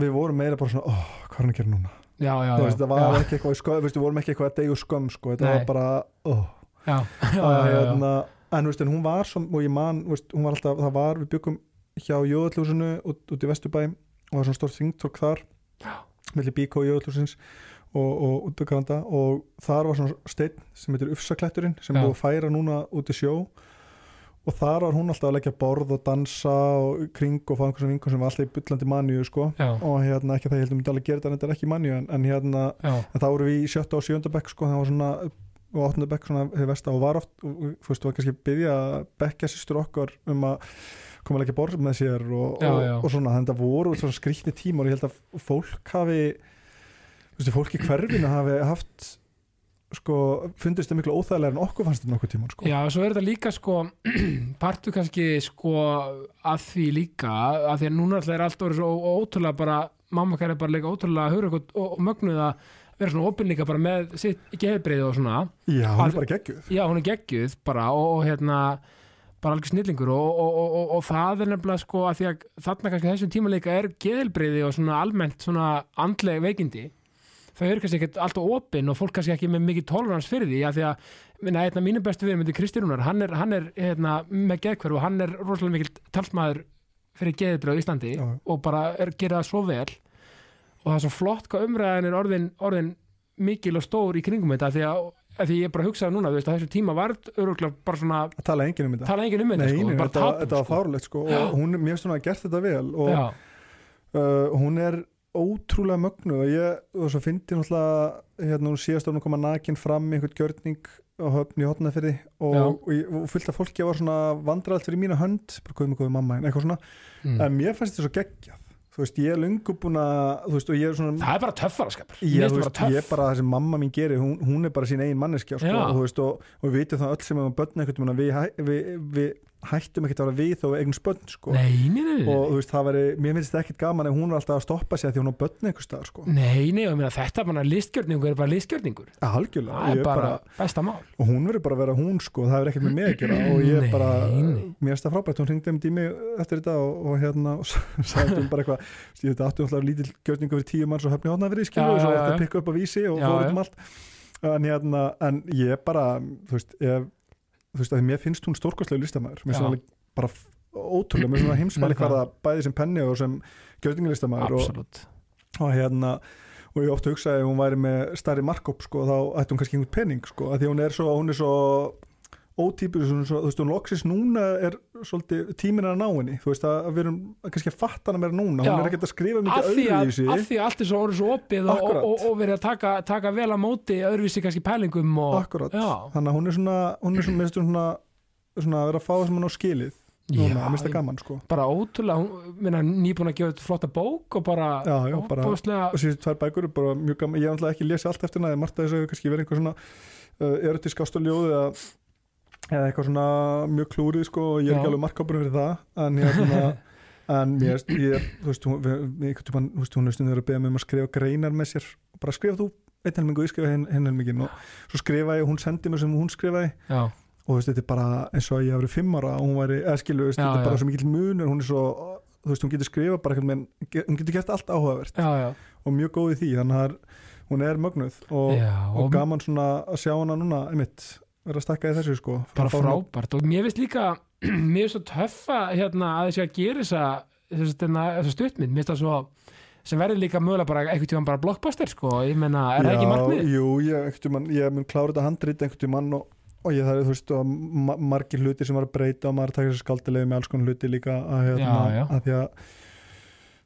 við vorum meira bara svona, oh, hvað er hann að gera núna Já, já, veist, það var ekki eitthvað skömm, við vorum ekki eitthvað að deyja úr skömm sko, þetta var bara oh, hérna, en, veist, hún var som, og ég man, veist, hún var alltaf, það var við byggum hjá Jóðallúsinu út, út í Vesturbæ og það var svona stórt þingtork þar millir Bíkó og Jóðallúsins og, og og þar var svona steinn sem heitir Ufsakletturinn sem búið að færa núna út í sjó og þar var hún alltaf að leggja borð og dansa og kring og fá einhversum vinkum sem var alltaf í bullandi manju sko. Og hérna ekki að það ég heldum myndi alveg gera þetta en þetta er ekki manju en, en hérna en þá voru við í sjötta og sjönda bekk sko, það var svona og áttunda bekk svona hefur vest og var oft og þú veist, þú var kannski að byggja bekkja sýstur okkar um að koma að leggja borð með sér og, Já, og, já. og svona, þannig að það voru skrýtni tíma og ég held að fólk hafi þú veist, fólk í hverfinu hafi haft sko, fundist það miklu óþægilega en okkur fannst þetta nokkuð tíman sko. já, svo er þetta líka sko partu kannski sko að því líka að því að núna alltaf er allt orðið svo ótrúlega bara mamma kæri bara leika ótrúlega hugur og, og, og mögnuð að vera svona opin líka bara með sitt geðbreið og svona. Já, hún Að- er bara geggjuð. Já, hún er geggjuð bara og, og hérna bara alveg snillingur og, og, og, og, og það er nefnilega sko að því að þarna kannski þessum tíma líka er geðelbriði og svona almennt svona andleg veikindi þau eru kannski ekkert alltaf opinn og fólk kannski ekki með mikið tolerans fyrir því að því að minna, einn af mínu bestu við myndi Kristjánúnar, hann er, hann er hérna, með geðkverf og hann er rosalega mikil talsmaður fyrir geðibröð í Íslandi Já. og bara er, gera það svo vel og það er svo flott hvað umræðin er orðin, orðin mikil og stór í kringum þetta því að, því ég bara hugsaði núna, þú veist, að þessu tíma var öruglega bara svona, að tala enginn um þetta tala enginn um þetta sko, nei, bara þetta, var sko. fárlegt sko og hún, mér finnst hún að gert þetta vel og uh, hún er ótrúlega mögnu og ég, og svo fyndi náttúrulega hérna hún síðast ofn að koma nakin fram í einhvern gjörning á höfn í hotnafyrði og, og, ég- og fullt af fólki var svona vandralt fyrir mína hönd bara komið með komið mamma, en eitthvað svona. Mm. en mér fannst þetta svo geggjað. Þú veist, ég er lungu búin að þú veist, og ég er svona það er bara töffara skapur Ég, ég er bara það sem mamma mín gerir hún, hún er bara sín eigin manneskja sko, og, þú veist, og, við veitum það öll sem við börn einhvern veginn að við, við, við hættum ekkert að vera við við eigin spönn sko. Nei, nei, nei, og veist, það veri, mér finnst þetta ekkert gaman ef hún er alltaf að stoppa sig að því hún á börn einhver staðar sko. Nei, nei, og meina, þetta bara listgjörningur er bara listgjörningur. Algjörlega, það er bara, besta mál. Og hún verður bara að vera hún sko, það er ekkert með mig og ég Nei, bara, mér finnst það frábært hún hringdi um tími eftir þetta og, og hérna og sagði hún bara eitthvað, þetta áttu alltaf lítil gjörningu fyrir tíu manns og höfni hóna fyrir Já, skilu og að pikka upp á vísi og Já, fór já. út um allt. En hérna, en ég bara þú veist, ég, þú veist, að mér finnst hún stórkostlega listamæður, mér finnst hún bara ótrúlega, mér finnst hún að heimsmæli hverða bæði sem penni og sem gjörningalistamaður og, og hérna og ég ofta hugsaði ef hún væri með starri markup sko, þá ætti hún kannski einhvern pening sko, að því hún er svo, hún er svo svo, þú veist, hún loksis núna er svolítið tíminn er að ná henni. Þú veist, að við erum að kannski að fatta hana meira núna. Já. hún er ekkert að skrifa mikið að, öðruvísi. af því að allt er svo orðið svo opið og, og, og, og verið að taka, taka vel að móti öðruvísi kannski pælingum og, akkurat, þannig að hún er svona hún er svona, svona, svona að vera að fá það sem hún á skilið núna, það ég- gaman sko. bara ótrúlega nýbúin að gefa þetta flotta bók og bara, Já, já, bara- og síðan tvær bækur er bara mjög gaman, ég hef náttúrulega ekki lesið allt eftir hana, eða margt að kannski verið einhver svona uh, erotísk ástaljóð eða, eða eitthvað svona mjög klúrið sko og ég er ekki alveg markábunum fyrir það en hérna en mér, veist, ég, þú veist, hún, við, tímann, þú veist, hún er stundin að beða mig um að skrifa greinar með sér, bara skrifa þú einn helming og ég skrifa hinn helmingin og svo skrifa ég og hún sendi mér sem hún skrifaði. Já, og þú veist, þetta er bara eins og að ég hafi verið fimm ára og hún væri, eða skilu, veist, Já, þetta er bara svo mikill munur, hún er svo þú veist, hún getur skrifa bara eitthvað menn, hún getur gert allt áhugavert. Já, já, og mjög góð í því þannig að er- hún er mögnuð og, og og gaman svona að sjá hana núna einmitt, vera að stakka í þessu sko. Bara frábært. Og mér finnst líka mér finnst svo töffa hérna að þessi að gera þessa stuttmynd, mér finnst það svo sem verður líka mögulega bara einhvern tímann bara blockbuster sko, ég menna, er það ekki markmið? Jú, ég, tímann, ég mun klára þetta handrit einhvern tímann og, og ég það er þú veist og ma margir hluti sem var að breyta og maður takir þessi skaldilegi með alls konar hluti líka að, hérna, Já, já. að því að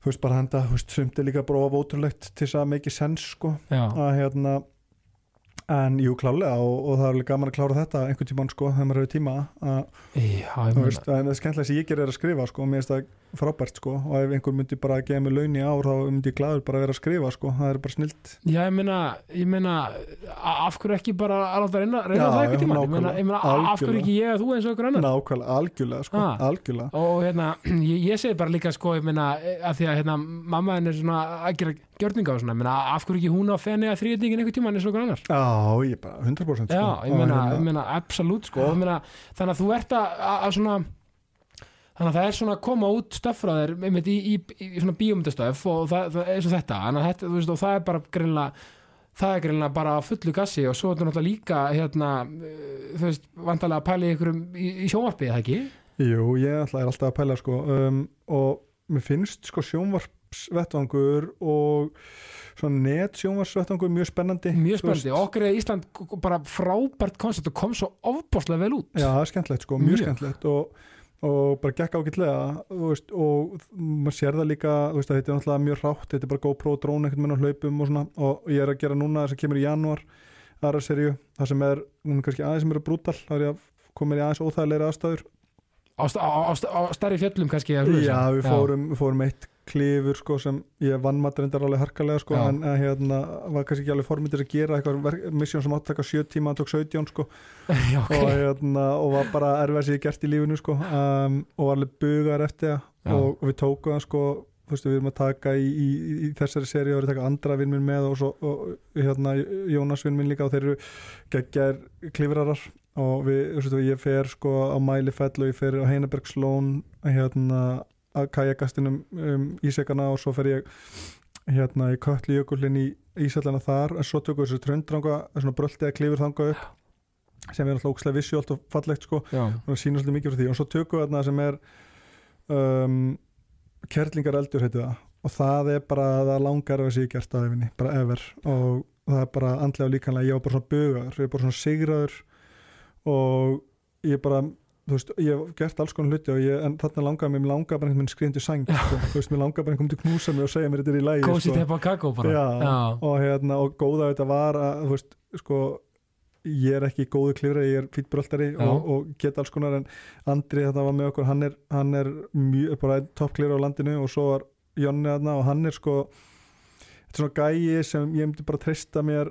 þú veist bara henda, þú veist, sumt er líka bara ótrúlegt til þess að make sense sko. Já, að hérna en jú klálega og, og það er alveg gaman að klára þetta einhvern tímann sko, þegar maður hefur tíma. Að veist, en það skemmtilega sem ég gerir er að skrifa sko, og mér finnst það frábært sko og ef einhver myndi bara að gefa mig laun í ár þá myndi ég gladur bara að vera að skrifa sko, það er bara snilt. Já, ég meina, ég meina af hverju ekki bara að láta reyna, reyna Já, það já, eitthvað tíma ég meina, ég meina af hverju ekki ég að þú eins og ykkur annar? Nákvæmlega, algjörlega sko, Ah. algjörlega. Og hérna, ég, ég segi bara líka sko, ég meina, að því að hérna, gjörninga og svona, ég meina, af hverju ekki hún á fenni að þrýðningin einhver tíma eins og ykkur annar Já, ég bara 100% sko. Já, ég meina, hérna- ég meina absolutt sko, ég meina, þannig að þú ert að, að, svona þannig að það er svona að koma út þér einmitt í, í, í svona bíómyndastöff og það, það er svo þetta, þannig að þetta, þú veist, og það er bara greinlega það er greinlega bara fullu gassi og svo er þetta náttúrulega líka hérna, uh, þú veist, vantarlega að pæla í ykkur í, í sjónvarpið, það ekki? Jú, ég ætla er alltaf að pæla sko, um, og mér finnst sko sjónvarpsvettvangur og svona net sjónvarpsvettvangur mjög spennandi. Mjög spennandi, okkur er Ísland bara frábært koncept og kom svo ofbáslega vel út. Já, það er skemmtilegt sko, mjög Mjög. skemmtilegt og, og bara gekk veist, og maður sér það líka veist, þetta er náttúrulega mjög rátt, þetta er bara GoPro drón veginn á hlaupum og svona og ég er að gera núna þess að kemur í janúar aðra serju, það sem er hún er kannski aðeins sem eru brútal, það er ég að koma í aðeins óþægilegri aðstæður. Á, sta- á, á, á stærri fjöllum kannski eða Já, við fórum, við fórum eitt klifur sko, sem ég vann maður reyndar alveg harkalega sko, Já. en að, hérna, var kannski ekki alveg formindir að gera eitthvað mission sem átt að taka 7 tíma, hann tók 17 sko, já, og, ok hérna, og var bara erfið sem ég gert í lífinu sko, um, og var alveg bugar eftir það. Og, og við tókum það sko, þú veist, við erum að taka í, í, í, þessari seri og við erum að taka andra vinn minn með og, svo, og hérna, Jónas vinn minn líka og þeir eru geggjar klifrarar. Og við, þú veist, ég fer sko á Mælifell og ég fer á Heinabergslón hérna að kajakastinum um, ísekana og svo fer ég hérna í Kötlu jökullin í Ísallana þar en svo tökum við þessu tröndranga svona bröltið að klifur þanga upp sem er alltaf ókslega vissjólt og fallegt sko. Já, og það sýnir svolítið mikið frá því. Og svo tökum við þarna sem er um, kerlingar eldur heitir það. Og það er bara það langar að sé gert á efinni, bara ever. Og það er bara andlega líkanlega ég var bara svona bugaður, ég er bara svona sigraður. Og ég bara þú veist, ég hef gert alls konar hluti ég, en þarna langaði mér, mér langaði bara einhvern veginn skriðin til sæng, sko. þú veist, mér langaði bara einhvern veginn til knúsa mig og segja mér þetta er í lægi bara Já, já, og hérna, og góða þetta var að, þú veist, sko ég er ekki góðu klifra, ég er Já. og, og get alls konar en Andri þetta var með okkur, hann er, hann er mjög, bara einn toppklifra á landinu og svo var Jonni þarna og hann er sko þetta er svona gæi sem ég myndi bara treysta mér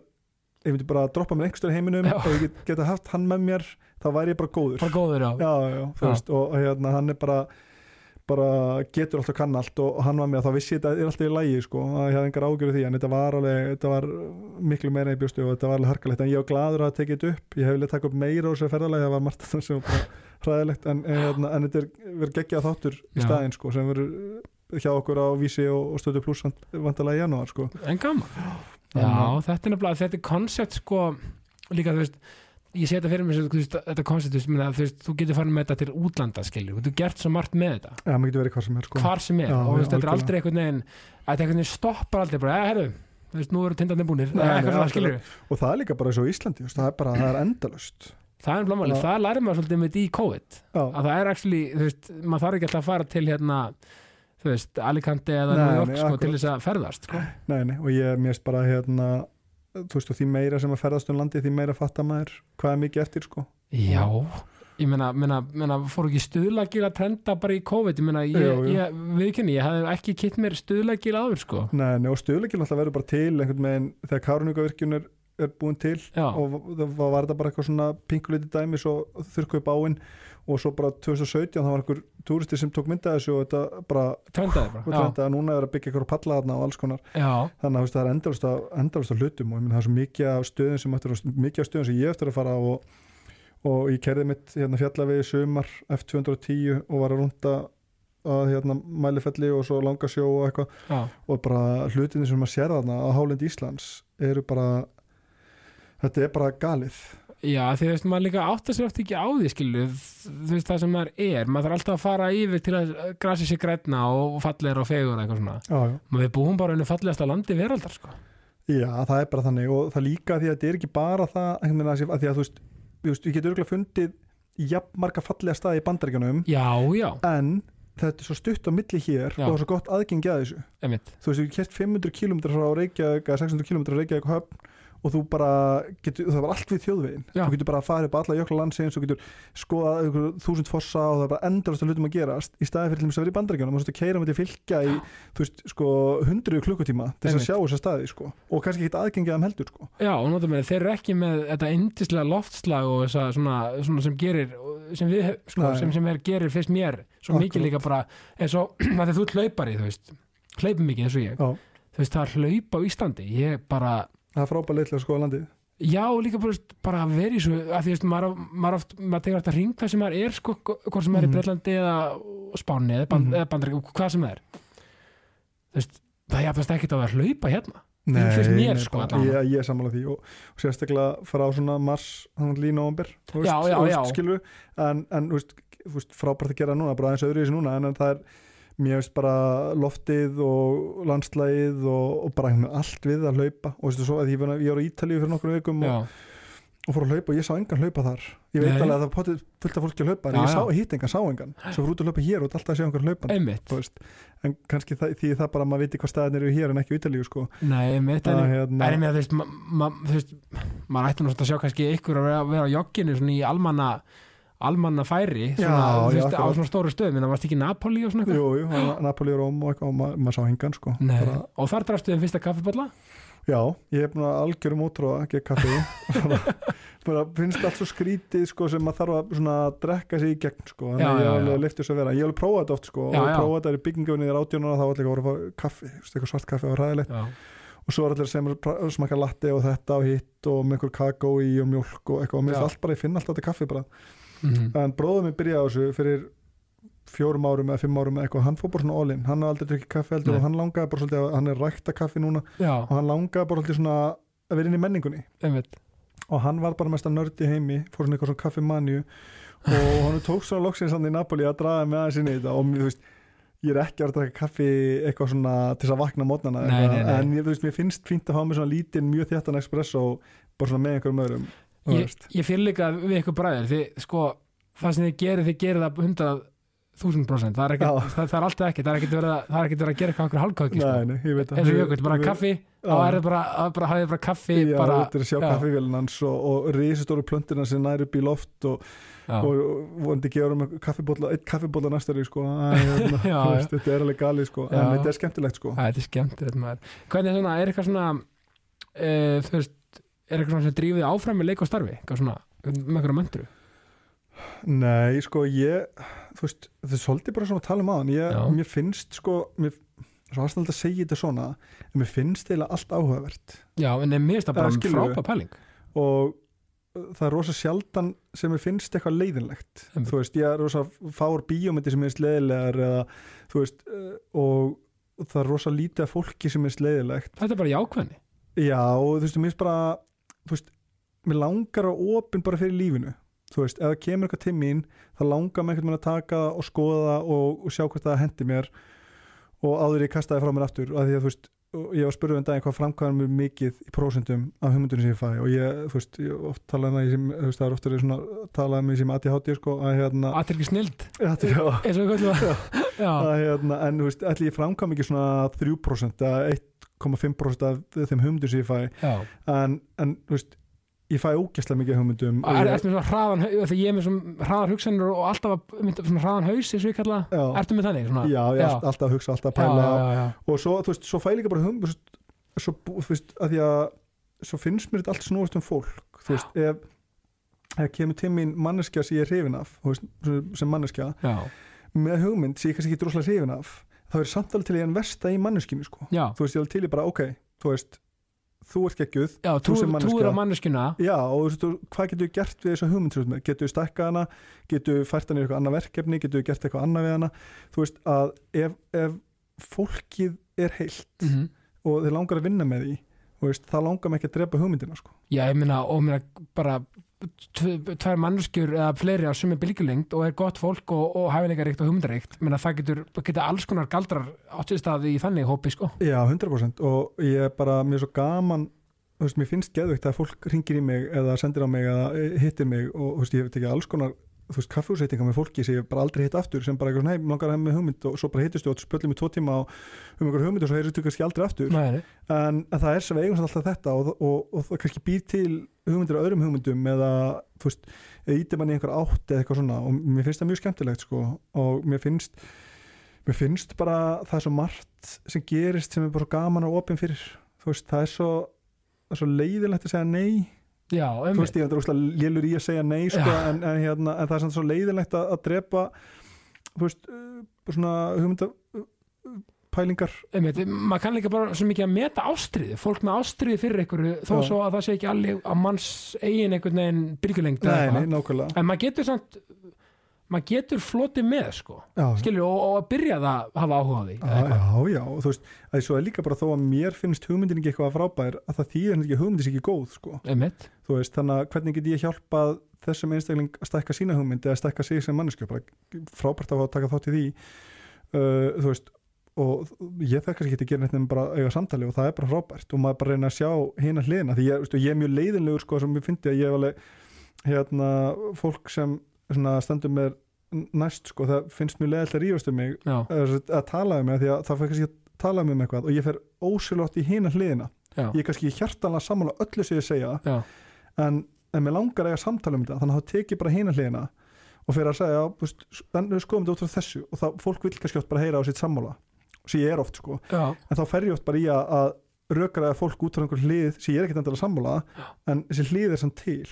ég myndi bara droppa mér einhverstað í heiminum Já. og ég get, geta haft hann með mér þá væri ég bara góður. Bara góður já, já, já, veist og, hérna hann er bara bara getur alltaf kann allt og, hann var með þá vissi ég þetta er alltaf í lægi sko að ég hafði engar ágjörðu því en þetta var alveg þetta var miklu meira en ég bjóstu og þetta var alveg harkalegt en ég var gladur að tekið þetta upp ég hef viljað taka upp meira úr þessu ferðalagi það var margt það sem var bara hræðilegt en, en, hérna, en þetta er verið geggjað þáttur í Já. staðinn sko sem verður hjá okkur á vísi og, og stöðu pluss vantalega í janúar sko. En gaman. Já, Þannig þetta er nefnilega, þetta er koncept sko, líka þú veist ég sé þetta fyrir mig, þetta koncept þú getur farin með þetta til útlanda skilur, þú getur gert svo margt með þetta. Já, maður getur verið hvað sem er sko. Hvar sem er, Já, og þetta er aldrei einhvern veginn þetta einhvern veginn stoppar aldrei bara, eða herru þú veist, nú eru algjörlega. skilur og það er líka bara eins og Íslandi það er bara, það er endalust það er blámáli, Já. það lærir maður svolítið með í COVID. Já, að það er actually, þú veist, maður þarf ekki alltaf að fara til hérna, þú veist, Alicante eða New York sko, til þess að ferðast sko. nei, nei, og ég mérst bara hérna þú veist og því meira sem að ferðast um landi því meira fattar maður hvað er mikið eftir sko. Já, ég meina, meina, meina fór ekki stuðlagil að trenda bara í COVID? Ég meina, viðkynni, ég hafði ekki kitt mér stuðlagil áður sko. Nei, nei, og stöðleikinn alltaf verður bara til einhvern veginn þegar Kárunúkavirkjun er, er búin til Já, og það var þetta bara eitthvað svona pinkuliti dæmi svo þurrku upp áinn og svo bara 2017 það var einhver túristi sem tók mynda þessu og þetta bara trendaði og bara þetta núna er að byggja eitthvað palla þarna og alls konar. Já, þannig að það er endalust af, hlutum og ég minn það er svo mikið af stöðum sem stöðum sem ég eftir að fara og, og ég kerði mitt hérna fjallavegi sumar F210 og var að rúnda að hérna mælifelli og svo langasjó og eitthvað. Og bara hlutinni sem maður sér þarna á Hálind Íslands eru bara þetta er bara galið já því þú veist, maður líka átta sér oft ekki á því skilu, þú veist það sem maður er. Maður þarf alltaf að fara yfir til að grasi sér grætna og fallegur og fegur eitthvað svona. Já, já. maður við búum bara einu fallegasta landi veraldar sko. Já, það er bara þannig. Og það líka því að þetta er ekki bara það einhvern veginn að, að því að þú veist, þú veist ég get örgulega fundið jafn marga fallega staði í bandaríkjunum. Já, já, en þetta er svo stutt á milli hér Já. og það er svo gott aðgengi að þessu. Emitt þú veist, þú kert 500 km frá Reykjavík eða 600 km frá Reykjavík höfn og þú bara getur, það var allt við þjóðvegin Já. þú getur bara að fara upp alla jökla landsins þú getur skoða einhver þúsund fossa og það er bara endalast að hlutum að gerast í staði fyrir þess að vera í bandaríkjunum og þú keira með til fylgja í þú veist, sko, hundruðu klukkutíma til þess að sjá þessa staði sko. og kannski ekki aðgengið að heldur sko. Já, og náttúrulega þeir eru ekki með þetta indislega loftslag og þessa svona, svona sem gerir sem við, sko, Nei. sem, sem er, gerir fyrst mér svo Akkurat. mikið líka bara eins og að því þú ert hlaupari, þú veist hlaupum mikið eins og ég, Já. þú veist það er hlaup á Íslandi, ég bara það er frábæð litlega að skoða landið já, líka bara, að vera í svo að því, veist, maður, maður oft, maður tegur alltaf hring hvað sem maður er, sko, hvort sem maður er Mhm. í Breitlandi eða Spáni eða, Mhm. Bandarík, hvað sem það er það jafnast ekki að vera að hlaupa hérna finnst mér, sko, ég, ég sammála því og, og sérstaklega fara á svona mars hann lína ómbir Já, já, já. skilur en, en veist, frábært að gera núna bara aðeins öðru í þessu núna en, en það er mér veist bara loftið og landslægið og, og bara allt við að hlaupa. Og veistu svo að ég, ég var í Ítalíu fyrir nokkrum vikum og, og fór að hlaupa og ég sá engan hlaupa þar. Ég veit Nei. alveg að það er potið fullt af fólki að hlaupa en Já, ég hitt engan, sá engan. Svo fór út að hlaupa hér og alltaf að sjá engan hlaupan en kannski það, því það bara að maður viti hvað staðin eru hér en ekki á Ítalíu sko. Nei, einmitt, að, en, hérna, en ég meina, þú veist, maður ætti nú svona að sjá kannski ykkur að vera, vera á jogginu í almanna almanna færi, svona, Já, já, á svona stóru stöðum en það varst ekki Napoli og svona eitthvað? Jú, jú, var Napoli og Róm og eitthvað og ma maður sá hingan sko. Bara, og þar drafstu þeim fyrsta kaffiballa Já, ég hef að algjörum útróða ekki kaffi. Bara, finnst allt svo skrítið sko, sem maður þarf að drekka sig í gegn sko. Já, að ég já, hef já. leiftur svo vera ég hef alveg prófað þetta oft sko, Já, og já. prófað þetta í byggingafinni í rátjónuna þá var allir að voru kaffi svart kaffi var ræðilegt Já, og svo er allir sem smakka latte og þetta og hitt og með einhver kakó í og mjólk og eitthvað. Og mér Já. finnst allt bara, ég finn alltaf þetta kaffi bara mhm. en bróðum minn byrjaði á þessu fyrir fjórum árum eða fimm árum eitthvað, hann fór bara svona all-in hann har aldrei drukkið kaffi heldur Nei. og hann langaði bara svolítið að hann er rækta kaffi núna já, og hann langaði bara svolítið svona að vera inn í menningunni. Einmitt. Og hann var bara mest að nördi heimi fór svona eitthvað svona kaffimanju og hann tók svona loksins hann í Napoli að draga með aðeins inn í þetta og þú veist, ég er ekki að vera að draka kaffi eitthvað svona til þess að vakna mótnana en ég, þú veist, mér finnst fínt að hafa með svona lítinn mjög þéttan espresso bara svona með einhverjum öðrum ég, ég fyrir líka við ykkur bræðir því sko, það sem þið gerir þið gerir það 100.000 prosent það er, ekki, Já. það, það er alltaf ekki það er ekki verið er verið að gera eitthvað einhver hálfkvæki sko. Eins og jökull, bara kaffi þá er það bara, að hafið bara kaffi Já, bara, þetta er að sjá já. kaffivélinn hans og, og risastóru plöntina sem næri upp í loft og, og, og vondi gefa um kaffibólla, eitt kaffibólla næstari sko. Þetta er alveg galið sko. En þetta er skemmtilegt sko. Æ, þetta er skemmtilegt maður hvernig er svona, er eitthvað svona uh, þú veist, er eitthvað svona sem drífið áfram með leik og starfi, eitthvað svona með einhverja möndru Nei, sko, ég þú veist, þetta er svolítið bara svona að tala um aðan. Ég, mér finnst sko mér, svo aðstæðan að segja þetta svona en mér finnst eiginlega allt áhugavert. Já, en mér finnst það bara skilurðu. frábæð pæling. Og uh, það er rosa sjaldan sem mér finnst eitthvað leiðinlegt. Einmitt. þú veist, ég er rosa fár bíómyndi sem finnst leiðilegar eða, þú veist, uh, og það er rosa lítið af fólki sem finnst leiðilegt þetta er bara jákvæðni. Já, og þú veist, mér finnst bara þú veist, mér langar að opin bara fyrir lífinu, þú veist, ef það kemur eitthvað til mín, þá langar mér veginn að taka það og skoða það og, og sjá hvort það hendi mér og áður ég kastaði frá mér aftur, að því að þú veist ég var að spurðu um daginn hvað framkvæðan mér mikið í prósentum af hugmyndunum sem ég fæ og ég, þú veist, ég oft talaði um það í sem, þú veist, það er ofta svona talaði með sem ADHD, sko, að hérna að þetta ekki snild, eins og já, að hérna, en þú veist, ætli ég framkvæm ekki svona 3% eða 1,5% af þeim hugmyndum sem ég fæ. En, en veist ég fæ ógæslega mikið hugmyndum Er, ég, ertu með svona hraðan þegar ég er með svona hraðar hugsanir og alltaf svona hraðan haus það? ertu með þannig? Svona? já, ég er allt- alltaf hugsa, alltaf að já, pæla. já, já, og svo, veist, svo fæ ég bara hugmynd svo, svo finnst mér þetta allt snúast um fólk. Þú veist, ef ef kemur til mín manneskja sem ég er hrifin af veist, sem manneskja, með hugmynd sem ég kannski ekki droslega hrifin af þá er samtali til ég en versta í manneskinu sko. þú veist, ég er alveg til ég bara, ok þú veist, þú ert geggjuð já Þú trúir manneskja. trúir á manneskjuna Já, og þú veist, þú- hvað getur við gert við þessa hugmynd þú? Getur við stækkað hana, getur við fært hana í eitthvað annað verkefni, getur við gert eitthvað annað við hana þú veist, að ef, ef fólkið er heilt mm og þeir langar að vinna með því þú veist, það langar mig ekki að drepa hugmyndina sko. já, ég meina, og meina bara tvær manneskjur eða fleiri á sumi bylgjulengt og er gott fólk og, og hæfileikaríkt og hugmyndaríkt meina, það getur, geta alls konar galdrar áttistað í þannig hópi, sko. Já, 100% og ég er bara, mér er svo gaman veist, mér finnst geðveikt að fólk ringir í mig eða sendir á mig eða hittir mig og veist, ég hef tekið alls konar þú veist, kaffehúsreitingar með fólki sem ég bara aldrei hitt aftur sem bara eitthvað svona, hei, langar að hafa með hugmynd og svo bara hittist við og spöllum í tvo tíma og um einhver hugmynd og svo heyrðist við kannski aldrei aftur. Nei, en, það er sem við eigum alltaf þetta og, og, og það kannski býr til hugmyndir á öðrum hugmyndum eða þú veist, ítir mann í einhver átt eða eitthvað svona og mér finnst það mjög skemmtilegt sko og mér finnst mér finnst bara það er svo margt sem gerist sem er bara svo gaman og já, þú veist, ég er úrslega lélur í að segja nei sko, en, en, hérna, en það er samt svo leiðilegt að, að drepa þú veist, uh, svona hugmynda uh, maður kann líka bara svo mikið að meta ástriði fólk með ástriði fyrir ykkur þó Já. svo að það sé ekki allir að manns eigin einhvern veginn nákvæmlega. En maður getur samt maður getur flotið með sko. Já, skilur og, og að byrja það að hafa áhuga á því Já, já, já, og þú veist, að svo er líka bara þó að mér finnst hugmyndin ekki eitthvað frábær að það þýðir henni ekki sé ekki góð, sko. Einmitt. Þú veist, þannig að hvernig get ég hjálpað þessum einstakling að stækka sína hugmynd eða stækka sig sem mannesku, bara frábært að taka þátt í því, uh, þú veist, og ég þarf kannski ekki að gera neitt nefnum bara að eiga samtali og það er bara frábært. Og maður bara reyna að sjá hina hliðina því ég, veist, ég er mjög leiðinlegur sko sem ég fyndi að ég hef alveg hérna, fólk sem svona, stendur mér næst sko, það finnst mjög leiðilt að rífast um mig að, að tala um mig því að það fyrir kannski að tala um mig eitthvað og ég fer ósölótt í hina hliðina. Já, ég er kannski hjartanlega sammála öllu sem ég segja já, en, en mér langar að eiga samtala um þetta þannig að þá tek ég bara hina hliðina og fyrir að segja, við skoðum þetta út frá þessu og það, fólk vil kannski oft bara heyra á sitt sammála sem ég er oft sko, já, en þá fer ég oft bara í að, að rökraða fólk út frá einhver hlið sem ég er ekkert endilega sammála en þessi hlið er samt til.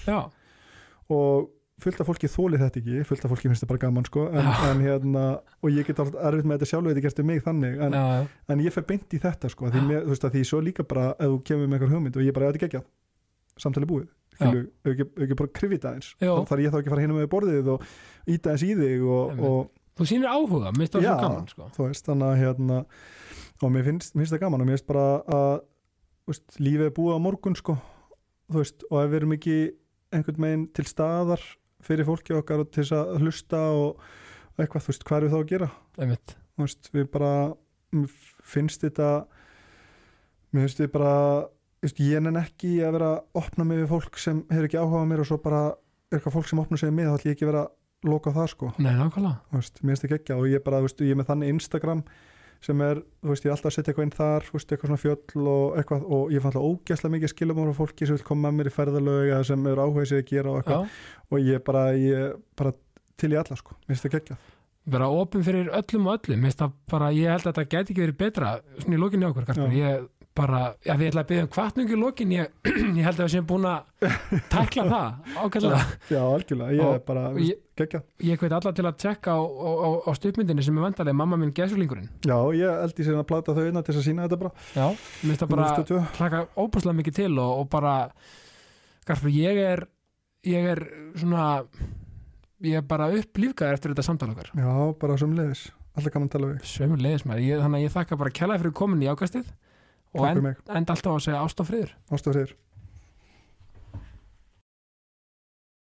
Og fullt af fólki þólið þetta ekki fullt af fólki finnst þetta bara gaman sko en, en hérna, og ég get alltaf erfitt með þetta sjálf þetta gerst um mig þannig en, já, já. en ég fer beint í þetta sko því, mér, þú veist að því svo líka bara ef þú kemur með einhver hugmynd og ég bara, "Já, þetta er geggjað samtali búið, ekki, ef ekki bara krifið það eins þarf ég þá ekki fara hinum með borðið og íta eins í þig og, og, þú sýnir áhuga, minnst það Já. svo gaman sko. þú veist, þannig að hérna og mér finnst, mér finnst það gaman og mér finnst bara að veist, lífið er búið á morgun sko, þú veist, og ef við erum ekki einhvern meginn til staðar fyrir fólki okkar og til þess að hlusta og eitthvað, þú veist, hvað er við þá að gera? Einmitt, þú veist, við bara finnst þetta mér finnst þetta bara veist, ég nenn ekki að vera að opna mig við fólk sem hefur ekki áhuga á mér og svo bara er eitthvað fólk sem opna sig mig þá ætlum ég ekki að vera að loka það sko. Nei, nákvæmlega. Mér finnst ekki ekki og ég bara, þú veist, ég er með þannig Instagram sem er, þú veist, ég er alltaf að setja eitthvað inn þar þú veist, eitthvað svona fjöll og eitthvað og ég fann alltaf ógæslega mikið skilum á fólki sem vil koma með mér í ferðalög eða sem er áhuga sér að gera og eitthvað. Já, og ég bara, ég bara til í alla sko, mér finnst það ekki vera opin fyrir öllum og öllum. Minnst það bara, ég held að þetta geti ekki verið betra svona í lokinni okkur, ég bara já, við ætla að byggja um kvartningu í lokin ég, ég held að við séum búin að tækla það ákveðlega, Já, algjörlega, ég er bara, geggja ég hveit alla til að tjekka á, á, á, stupmyndinni sem er vandalega mamma minn gesurlingurinn, Já, ég held ég sér að plata þau innan til þess að sína þetta bara. Já, minnst það bara 2022. hlaka óbúslega mikið til og, og bara Kasper, ég er ég er svona ég er bara upp lífgæður eftir þetta samtal okkar. Já, bara sömulegis, alltaf að tala við sömur leiðis maður, ég, þannig að ég þakka bara kjælaði fyrir komin í ákastið og end, enda alltaf að segja ást og friður. Ástofriður